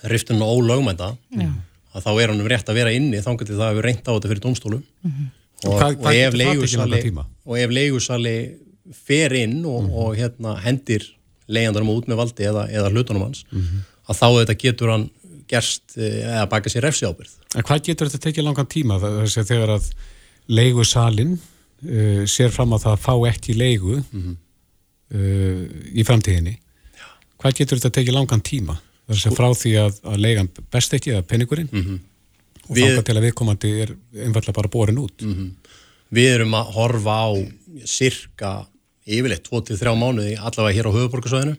G: riftunum ólögmænda Já að þá er hann um rétt að vera inni þá getur það að vera reynd á þetta fyrir domstólum mm -hmm. og,
C: hvað
G: og, ef leigusali, og ef leigusali fer inn og, mm -hmm. og hérna, hendir leigandarum út með valdi eða, eða hlutunum hans mm -hmm. að þá þetta getur hann gerst eh, eða baka sér refsi ábyrð.
C: En hvað getur þetta tekið langan tíma þess að þegar að leigusalinn uh, sér fram að það fá ekki leigu uh, í framtíðinni Já. hvað getur þetta tekið langan tíma? þess að frá því að, að leigan best ekki eða peningurinn mm -hmm. og við, þáka til að viðkomandi er einfallega bara borin út mm -hmm.
G: Við erum að horfa á cirka yfirleitt 2-3 mánuði allavega hér á höfuborgarsvæðinu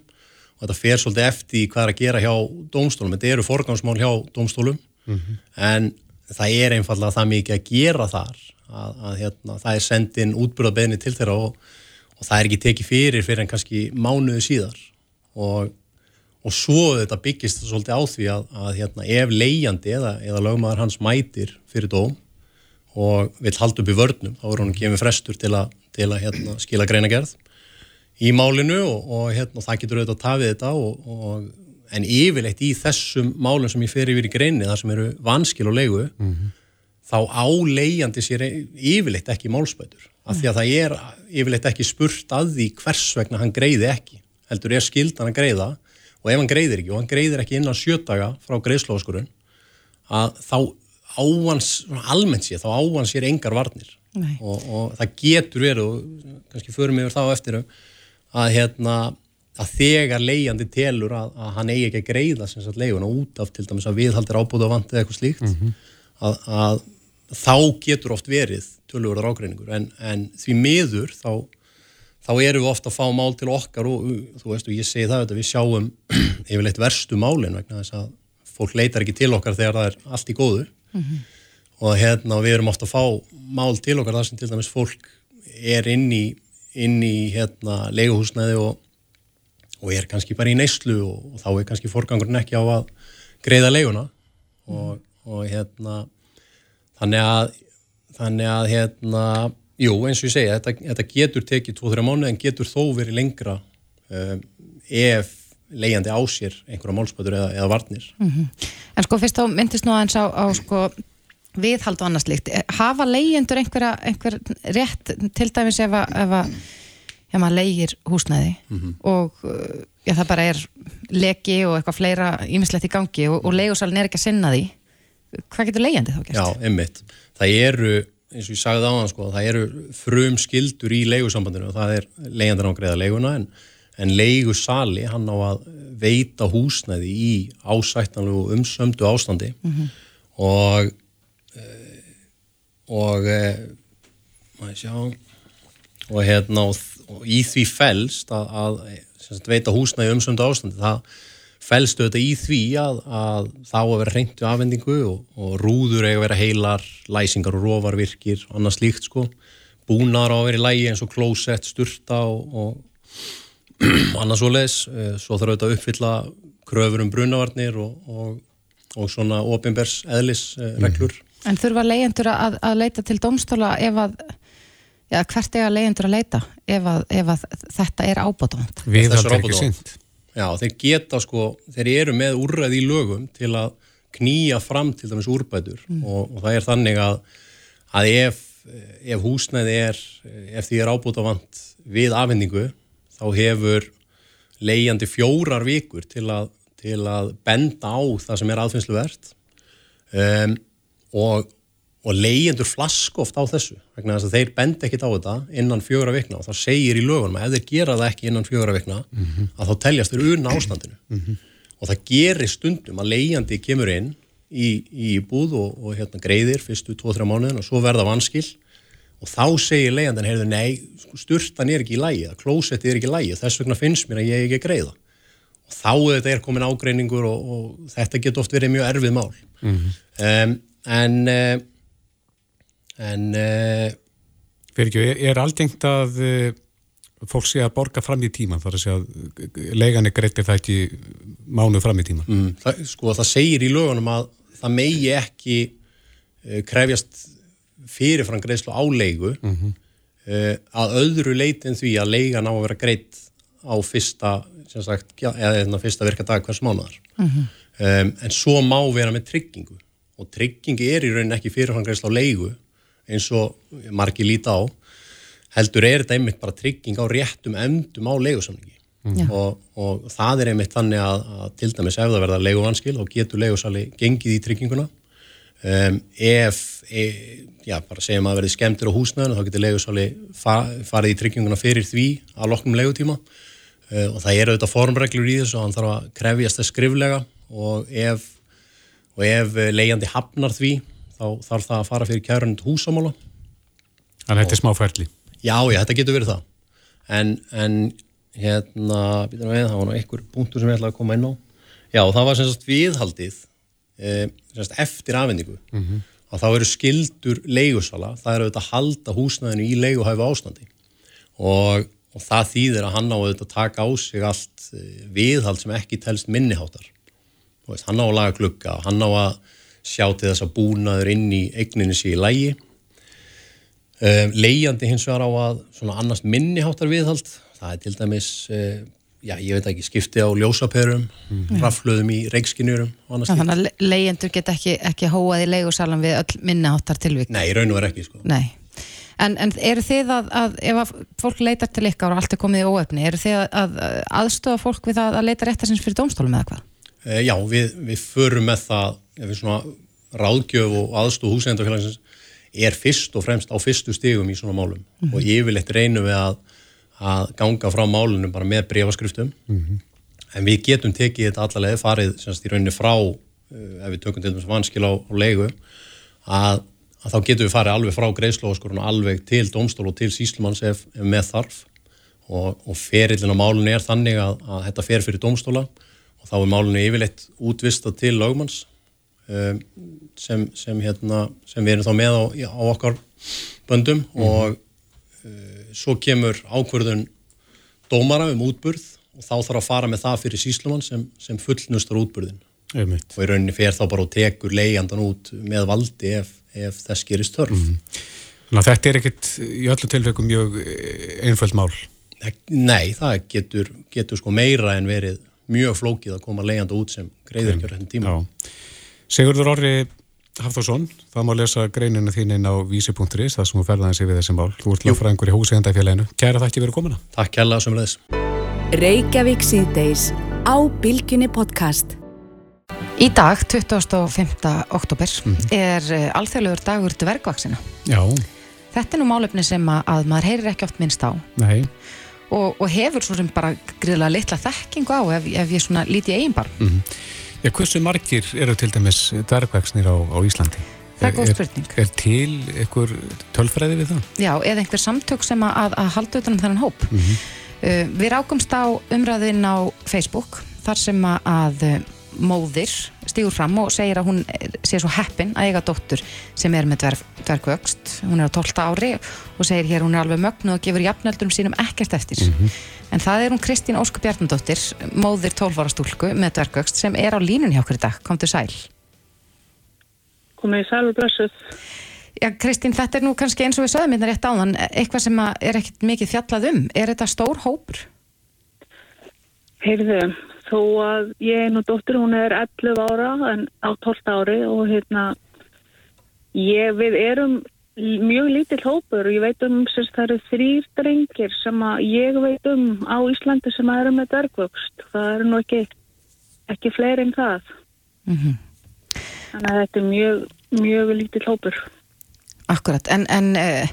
G: og þetta fer svolítið eftir hvað er að gera hjá domstólum, þetta eru forgangsmál hjá domstólum mm -hmm. en það er einfallega það mikið að gera þar að, að hérna, það er sendin útbúrðabeðni til þeirra og, og það er ekki tekið fyrir fyrir en kannski mánuði síðar og og svo þetta byggist svolítið á því að, að hérna, ef leiðjandi eða, eða lögmaður hans mætir fyrir dóm og vil halda upp í vörnum þá er hann gefið frestur til að, til að hérna, skila greina gerð í málinu og, og hérna, það getur auðvitað að tafið þetta og, og, en yfirleitt í þessum málum sem ég fer yfir í greini þar sem eru vanskil og leigu mm -hmm. þá áleiðjandi sér yfirleitt ekki málspætur af því að það er yfirleitt ekki spurt að því hvers vegna hann greiði ekki heldur er skildan að greiða. Og ef hann greiðir ekki og hann greiðir ekki innan sjötaga frá greiðslóðskurinn að þá áhans, almennt sé, þá áhans sér engar varnir. Og, og það getur verið og kannski förum yfir þá eftir að hérna að þegar leiðandi telur að, að hann eigi ekki að greiða sem sagt leiðuna út af til dæmis að viðhaldir ábúða vant eða eitthvað slíkt mm -hmm. að, að þá getur oft verið tölurverðar ágreiningur en, en því miður þá þá erum við ofta að fá mál til okkar og þú veist og ég segi það við sjáum yfirleitt verstu málin vegna þess að fólk leitar ekki til okkar þegar það er allt í góðu mm -hmm. og hérna við erum ofta að fá mál til okkar þar sem til dæmis fólk er inn í, inn í hérna leiguhúsnæði og, og er kannski bara í neyslu og, og þá er kannski forgangurinn ekki á að greiða leiguna og, og hérna þannig að þannig að hérna Jú, eins og ég segja, þetta, þetta getur tekið 2-3 mánu en getur þó verið lengra um, ef leiðandi á sér einhverja málspötur eða, eða varnir. Mm -hmm.
B: En sko fyrst þá myndist nú aðeins á, á sko viðhald og annars líkt. Hafa leiðendur einhverja einhver rétt til dæmis ef að ef maður leiðir húsnæði mm -hmm. og já, það bara er leki og eitthvað fleira ímislegt í gangi og, og leiðursalinn er ekki að sinna því. Hvað getur leiðandi þá gert?
G: Já, einmitt. Það eru eins og ég sagði á hann sko, það eru frum skildur í leigusambandinu og það er leigandan á greiða leiguna en, en leigusali hann á að veita húsnæði í ásættanlu og umsömdu ástandi mm -hmm. og og maður sjá? Og hérna og, og í því fælst að, að veita húsnæði umsömdu ástandi. Það fælstu þetta í því að, að þá að vera reyndu afhendingu og, og rúður eiga að vera heilar, læsingar og rovarvirkir og annað slíkt sko. Búnar á að vera í lægi eins og klósett, sturta og, og annað svo leis eh, svo þarf þetta að uppfylla kröfur um brunavarnir og, og svona ofinbers eðlisreglur. Mm.
B: En þurfa leyendur að, að leita til domstóla ef að já, hvert er að leyendur að leita ef að, ef að þetta er ábátánd?
C: Við er ekki synd
G: Já, þeir geta sko, þeir eru með úrræði í lögum til að knýja fram til dæmis úrbætur mm. og, og það er þannig að, að ef, ef húsnæði er, ef því er vant við afhendingu, þá hefur leiðjandi fjórar vikur til að, til að benda á það sem er aðfinnslu verðt um, og og leyendur flask oft á þessu vegna þess að þeir bend ekkit á þetta innan fjögra vikna og þá segir í lögunum að ef þeir gera það ekki innan fjögra vikna mm -hmm. að þá teljast þeir unna ástandinu mm -hmm. og það gerir stundum að leyandi kemur inn í, í búð og, og hérna, greiðir fyrstu 2-3 mánuðin og svo verða vanskil og þá segir leyandin, heyrðu, nei, sturtan er ekki í lægi, klósetti er ekki í lægi, þess vegna finnst mér að ég ekki greiða þá þetta er komin ágreiningur og, og þetta getur oft verið mjög erfið mál mm -hmm. um, en uh, en uh,
C: Fyrir ekki, er, er aldengt að uh, fólk sé að borga fram í tíman þar að segja að legan er greitir það ekki mánu fram í tíman mm,
G: það, Sko það segir í lögunum að það megi ekki krefjast fyrirfram greiðslu á leigu mm -hmm. að öðru leitin því að leigan á að vera greitt á fyrsta sagt, já, eða hérna fyrsta virka dag hvers mánuðar mm -hmm. um, en svo má vera með tryggingu og tryggingi er í raunin ekki fyrirfangreisla á leigu eins og margi líta á heldur er þetta einmitt bara trygging á réttum emdum á leigusamlingi mm. og, og það er einmitt þannig að, að til dæmis ef það verða leiguvanskil og getur leigusali gengið í trygginguna. Um, ef e, já, bara segjum að verði skemmtir á húsnæðinu þá getur leigusali fa farið í trygginguna fyrir því að loknum leigutíma. Eh, og það eru auðvitað formreglur í þessu og hann þarf að krefjast þess skriflega og ef, og ef leiðandi hafnar því þá þarf það að fara fyrir kærunni húsamála.
C: Þannig að þetta er smá ferli.
G: Já, já, þetta getur verið það. En, en hérna við, það var nú einhver punktur sem ég ætlaði að koma inn á. Já, það var semst viðhaldið e, semst eftir afhendingu. Mm -hmm. að þá eru skildur leigusala, það eru auðvitað að halda húsnæðinu í leiguhæfu ástandi. Og og það þýðir að hann á að taka á sig allt eh, viðhald sem ekki telst minniháttar veist, hann á að laga klukka og hann á að sjá til þess að búnaður inn í eigninni sér í lægi um, leiðjandi hins vegar á að svona annars minniháttar viðhald það er til dæmis uh, já, ég veit ekki, skipti á ljósaperum mm. rafluðum í reikskinjurum
B: Þannig að leiðjendur get ekki, ekki hóað í leigusalan við öll minniháttar tilvík
G: Nei, raun og verð ekki sko.
B: Nei. En, en eru þið að, að ef að fólk leitar til ykkar og allt er komið í óöfni, eru þið að, að aðstofa fólk við að leita réttarsins fyrir dómstólum eða hvað?
G: E, já, við, við förum með það, ef við svona ráðgjöf og aðstof húsendafélagsins er fyrst og fremst á fyrstu stigum í svona málum mm -hmm. og yfirleitt reynum við að, að ganga frá málunum bara með breyfaskriftum mm -hmm. en við getum tekið þetta allavega farið semst í rauninni frá, uh, ef við tökum til þess vanskil á, á leigu, að að þá getum við farið alveg frá greiðslóðaskorun alveg til domstól og til síslumanns ef, ef með þarf og, og ferillin á málunni er þannig að, að þetta fer fyrir domstóla þá er málunni yfirleitt útvista til lögmanns um, sem, sem, hérna, sem við erum þá með á, á okkar böndum mm. og uh, svo kemur ákverðun dómara um útburð og þá þarf að fara með það fyrir síslumann sem, sem fullnustar útburðin
C: Einmitt.
G: og í rauninni fer þá bara og tekur leiandan út með valdi ef, ef þess gerist þörf mm -hmm.
C: Að þetta er ekkit í öllu tilfeikum mjög eh, einföld mál
G: Nei, það getur, getur sko meira en verið mjög flókið að koma leianda út sem greiður ekki á réttin tíma Já.
C: Sigurður Orri Hafþórsson, það má lesa greinina þín inn á vísi.is, það sem þú ferðaði sig við þessi mál Þú ert lögfræðingur í húsegandafélaginu Kæra þakki verið komina
G: Takk kærlega sem leðis
A: Reykjavík síðdeis á Bilginni podcast
B: Í dag, 25. oktober, mm -hmm. er eh, alþjóðlegur dagur dvergvaksina.
C: Já.
B: Þetta er nú málefni sem að maður heyrir ekki oft minnst á.
C: Nei.
B: Og, og hefur svo sem bara gríðilega litla þekkingu á ef, ef ég svona líti eigin barn. Mm -hmm.
C: Já, hversu margir eru til dæmis dvergvaksnir á, á Íslandi?
B: Það er góð spurning.
C: Er, er til einhver tölfræði við það?
B: Já, eða einhver samtök sem að, að halda utanum þennan hóp. Mm -hmm. uh, við rákumst á umræðin á Facebook, þar sem að móðir stígur fram og segir að hún sé svo heppin að eiga dóttur sem er með dverg, dvergvöxt. Hún er á 12 ári og segir hér hún er alveg mögnu og gefur jafnöldurum sínum ekkert eftir. Mm -hmm. en það er hún Kristín Ósku Bjarnadóttir móðir 12 ára stúlku með dvergvöxt sem er á línun hjá okkur í dag, kom til sæl.
H: Komið í sæl og blessuð.
B: Já Kristín, þetta er nú kannski eins og við sögum hérna rétt á þann, eitthvað sem er ekkert mikið fjallað um, er þetta stór hópur?
H: Heyrðu, þó að ég nú dóttir, hún er 11 ára en á 12 ári og hérna ég, við erum mjög lítill hópur. Og ég veit um að það eru þrýr drengir sem að ég veit um á Íslandi sem að eru með dörgvöxt það eru nú ekki ekki fleiri en það. Mm -hmm. þannig að þetta er mjög mjög lítill hópur.
B: Akkurat, en, en, uh,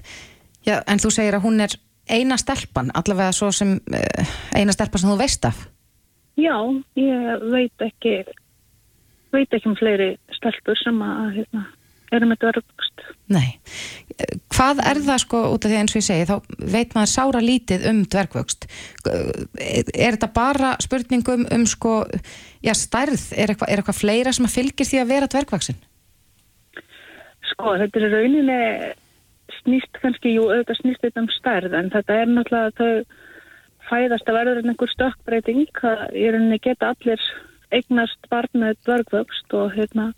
B: já, en þú segir að hún er eina stelpan, allavega svo sem uh, eina stelpan sem þú veist af
H: Já, ég veit ekki veit ekki um fleiri stelpur sem að hérna, eru með dörgst.
B: Nei. Hvað er það sko út af því eins og ég segi, þá veit maður sára lítið um dvergvöxt. Er þetta bara spurningum um sko, já stærð, er eitthvað, er eitthvað fleira sem að fylgir því að vera dvergvöxin?
H: Sko, þetta er rauninni snýst kannski, jú, auðvitað snýst þetta um stærð, en þetta er náttúrulega þau fæðast að verður einhver stökkbreyting, að í rauninni geta allir eignast barn með dvergvöxt og hérna,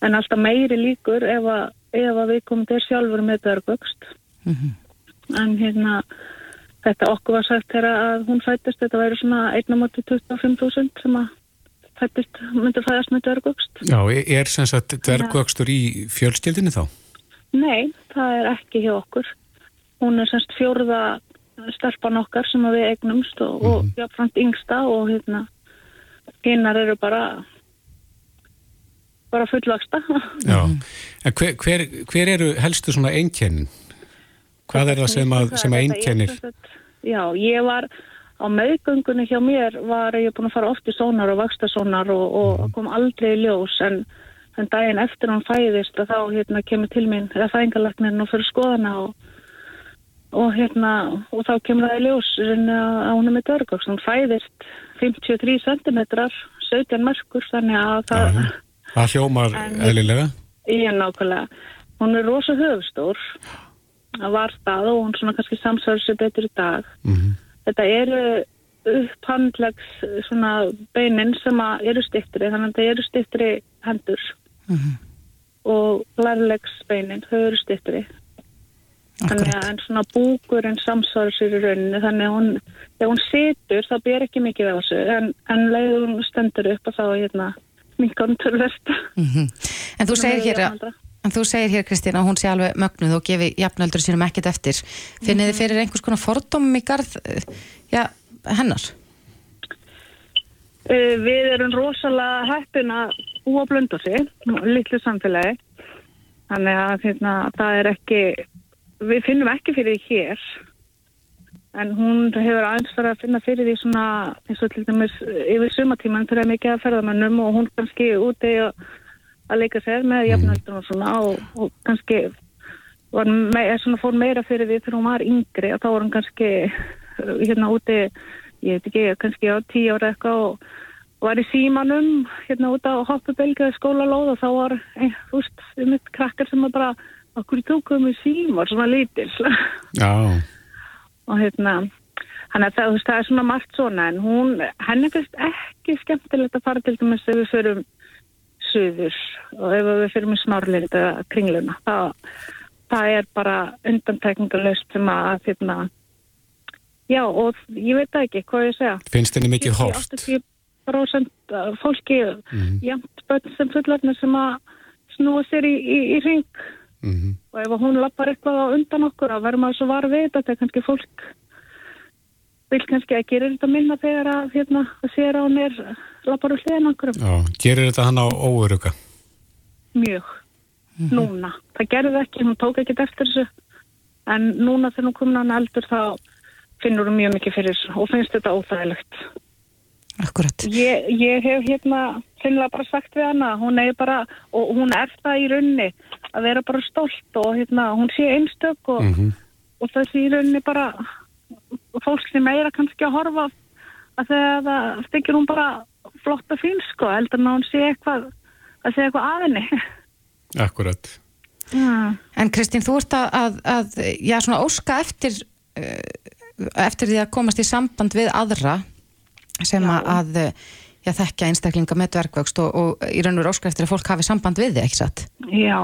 H: en alltaf meiri líkur ef að ef að við komum þér sjálfur með dörgvöxt mm -hmm. en hérna þetta okkur var sagt þegar að hún fættist þetta væri svona 1.25.000 sem að fættist myndi fæðast með dörgvöxt
C: Já, er sem sagt dörgvöxtur í fjölskeldinu þá?
H: Nei, það er ekki hjá okkur hún er semst fjórða stelpan okkar sem við eignumst og, mm -hmm. og mhm. jáfnframt yngsta og hérna hinnar eru bara bara fullvaksta.
C: Já, en hver, hver, hver eru helstu svona einkennin? Hvað er það sem að, sem að einkennir?
H: Já, ég var á meðgöngunni hjá mér var ég búin að fara oft í sónar og vakstasónar og, og mm. kom aldrei í ljós en, en daginn eftir hann fæðist að þá hérna kemur til mín eða fæðingarlagnirinn og fyrir skoðana og, og hérna og þá kemur það í ljós að hún er með dörgóks, hann fæðist 53 cm 17 mörgur þannig að það
C: Aha Það hljómar eðlilega?
H: Ég nákvæmlega. Hún er rosa höfustór að var það og hún svona kannski samsverður sér betur í dag. Mm -hmm. Þetta eru upphandlegs svona beinin sem eru stiktri, þannig að það eru stiktri hendur mm -hmm. og lærlegs beinin, þau eru stiktri. Þannig að en svona búkurinn samsvarður sér í rauninu, þannig að hún, þegar hún situr þá ber ekki mikið af þessu, en, en leiður hún stendur upp og þá hérna minkan tölvert. Mm
B: -hmm. En þú segir hér En þú segir hér Kristín að hún sé alveg mögnuð og gefi jafnöldur sínum ekkert eftir. Finnir þið mm -hmm. fyrir einhvers konar fordómum í garð ja, hennar?
H: Uh, við erum rosalega hættin að búa blönda sig, litlu samfélagi. Þannig að hérna, það er ekki, við finnum ekki fyrir því hér en hún hefur aðeins farið að finna fyrir því svona eins og til dæmis yfir sumatíman fyrir að mikið að ferðamennum og hún kannski úti að, leika sér með mhm. jafnöldun og svona og, og kannski var með, svona fór meira fyrir því þegar hún var yngri og þá var hún kannski hérna úti, ég veit ekki, kannski á tíu ára eitthvað og var í símanum hérna út á hoppubelgjaði skólalóð og þá var, eh, þú veist, um eitt krakkar sem var bara, okkur tókum við símar svona lítil.
C: Já.
H: Og hérna hann er það, það er svona margt svona en hún, henni finnst ekki skemmtilegt að fara til dæmis ef við förum suður og ef við förum í smárlind eða kringluna. Það, það er bara undantekningalöst sem að hérna já og ég veit ekki hvað ég segja.
C: Finnst henni mikið hórt
H: 80% fólki mm. jæmt bönn sem fullarnir sem að snúa sér í, í, í ring mm -hmm. og ef hún lappar eitthvað á undan okkur þá verður maður svo var við þetta þegar kannski fólk vil kannski að gera þetta minna þegar að hérna að sér á nér lappar úr hliðin okkur
C: Já, gerir þetta hann á óöruga?
H: Mjög, mm -hmm. núna það gerði ekki, hún tók ekki eftir þessu en núna þegar hún komin á hann eldur þá finnur hún mjög mikið fyrir þessu og finnst þetta óþægilegt
B: Akkurat.
H: Ég, ég hef hérna finnilega bara sagt við hana, hún er bara, og hún er það í raunni að vera bara stolt og hérna, hún sé einstök og, mm -hmm. og það sé í raunni bara fólk sem meira kannski að horfa að þegar það styggir hún bara flott að fín sko, heldur en hún sé eitthvað að segja eitthvað aðinni.
C: Akkurat.
B: Ja. En Kristín, þú ert að, að, að já, svona óska eftir uh, eftir því að komast í samband við aðra sem já. að já, þekkja einstaklinga með dvergvöxt og, og í raun og veru óskar eftir að fólk hafi samband við þið, ekki satt?
H: Já,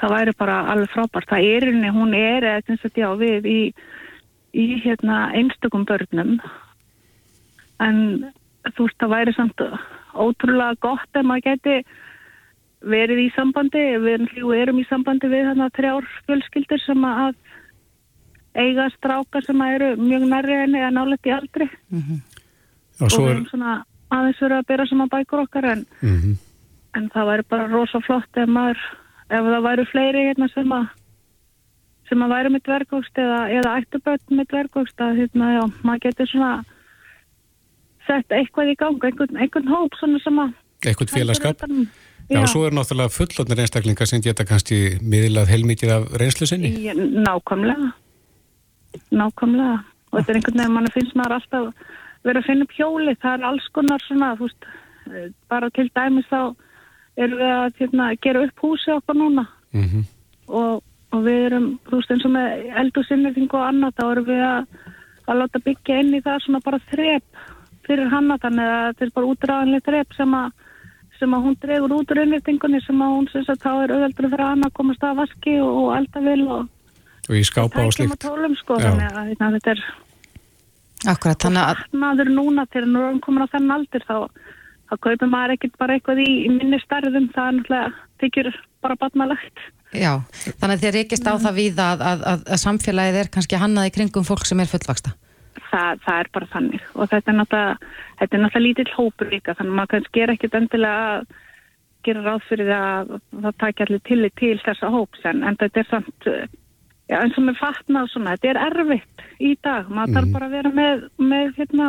H: það væri bara alveg frábært. Það er henni, hún er eða já, við í, í hérna, einstakum börnum en þú veist, það væri samt ótrúlega gott ef maður geti verið í sambandi, við erum í sambandi við þarna trjár fjölskyldir sem að eiga stráka sem eru mjög nærri eða nálega í aldri mm -hmm. Og, og við erum svona aðeins verið að bera saman bækur okkar en, mm -hmm. en það væri bara rosa flott ef maður, ef það væri fleiri hérna sem að sem að væri með dvergókst eða, eða ættuböld með dvergókst að hérna, já, maður getur svona sett eitthvað í gang, einhvern, einhvern hóp svona sem að
C: eitthvað félagskap Já, svo er náttúrulega fullotnir einstaklingar sem geta kannski miðlað heilmikið af reynslu sinni.
H: Nákvæmlega nákvæmlega og þetta er einhvern veginn, mann finnst maður alltaf verið að finna upp hjóli, það er alls konar svona, þú veist, eh, bara til dæmis þá erum við að hérna, gera upp húsi okkar núna
C: Mm -hmm.
H: og, og við erum, þú veist, eins og með eldursinnefing og annað, þá erum við að, að láta byggja inn í það svona bara þrep fyrir hanna, þannig að þetta er bara útræðanlega þrep sem að sem að hún dregur út úr innvittingunni sem að hún sem sagt þá er auðveldur fyrir hann að komast að vaski og, elda vil og
C: Og í skápa og slikt.
H: sko þannig að hérna, þetta er
B: Akkurat, þannig að
H: maður núna til að nú hann komin á þennan aldur þá, þá kaupir maður ekkert bara eitthvað í, í minni stærðum. Það er náttúrulega þykir bara batnalegt
B: Já, þannig að þið reykist á það við að, að, að, að samfélagið er kannski hannað í kringum fólk sem er fullvaksta.
H: það, það er bara þannig. Og þetta er náttúrulega, þetta er náttúrulega lítill hópur líka þannig að maður kannski er ekkert endilega að gera ráð fyrir það að það takja allir tillit til þessa hóps en, en þetta er samt já, eins og með fatna og svona, þetta er erfitt í dag, maður þarf bara að vera með, með hérna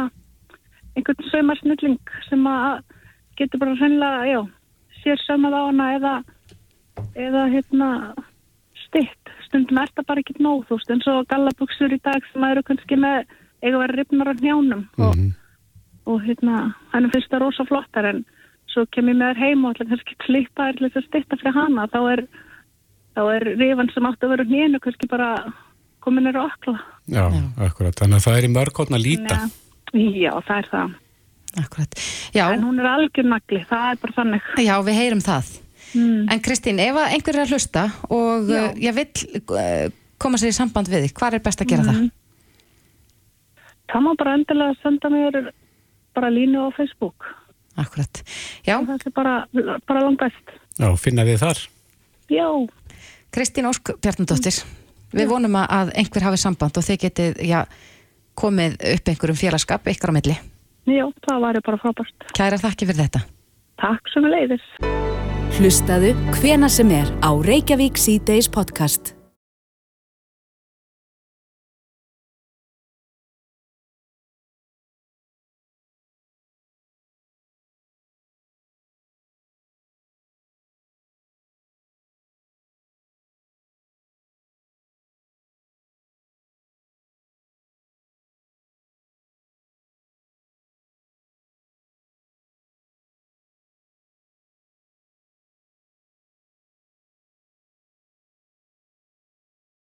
H: einhvern saumarsnilling sem að getur bara hreinlega, já sér saumað á hana eða eða hérna stitt, stundum er þetta bara ekki nóg þú veist, eins og gallabuxur í dag sem eru kannski með, eiga vera ripnar á hnjánum og, og hérna hann finnst það rosa flottar en svo kem ég með þær heim og ætla kannski klippa að stitta fyrir hana þá er, þá er rifan sem átti að vera hnénu kannski bara komin er okla
C: Já, akkurat. Þannig að það er í mörgóttna líta.
H: Já, það er það
B: Akkurat. Já,
H: en hún er algjör nagli, það er bara þannig
B: já, við heyrum það.
H: mm.
B: En Kristín, ef að einhver er að hlusta og
H: Já.
B: uh, ég vill uh, koma sér í samband við þig, hvað er best að gera það?
H: það má bara endilega senda mér bara línu á Facebook
B: Akkurat. Já,
H: það er bara, bara langt best
C: Já, finna við þar.
H: Já,
B: Kristín Ósk Bjarnadóttir, við vonum að- að einhver hafi samband og þið getið, já, komið upp einhverjum félagskap ykkar á milli.
H: já, það væri bara frábært
B: Kæra þakki fyrir þetta.
H: Takk sem við leiðis
A: Hlustaðu hvena sem er á Reykjavík C-Days podcast.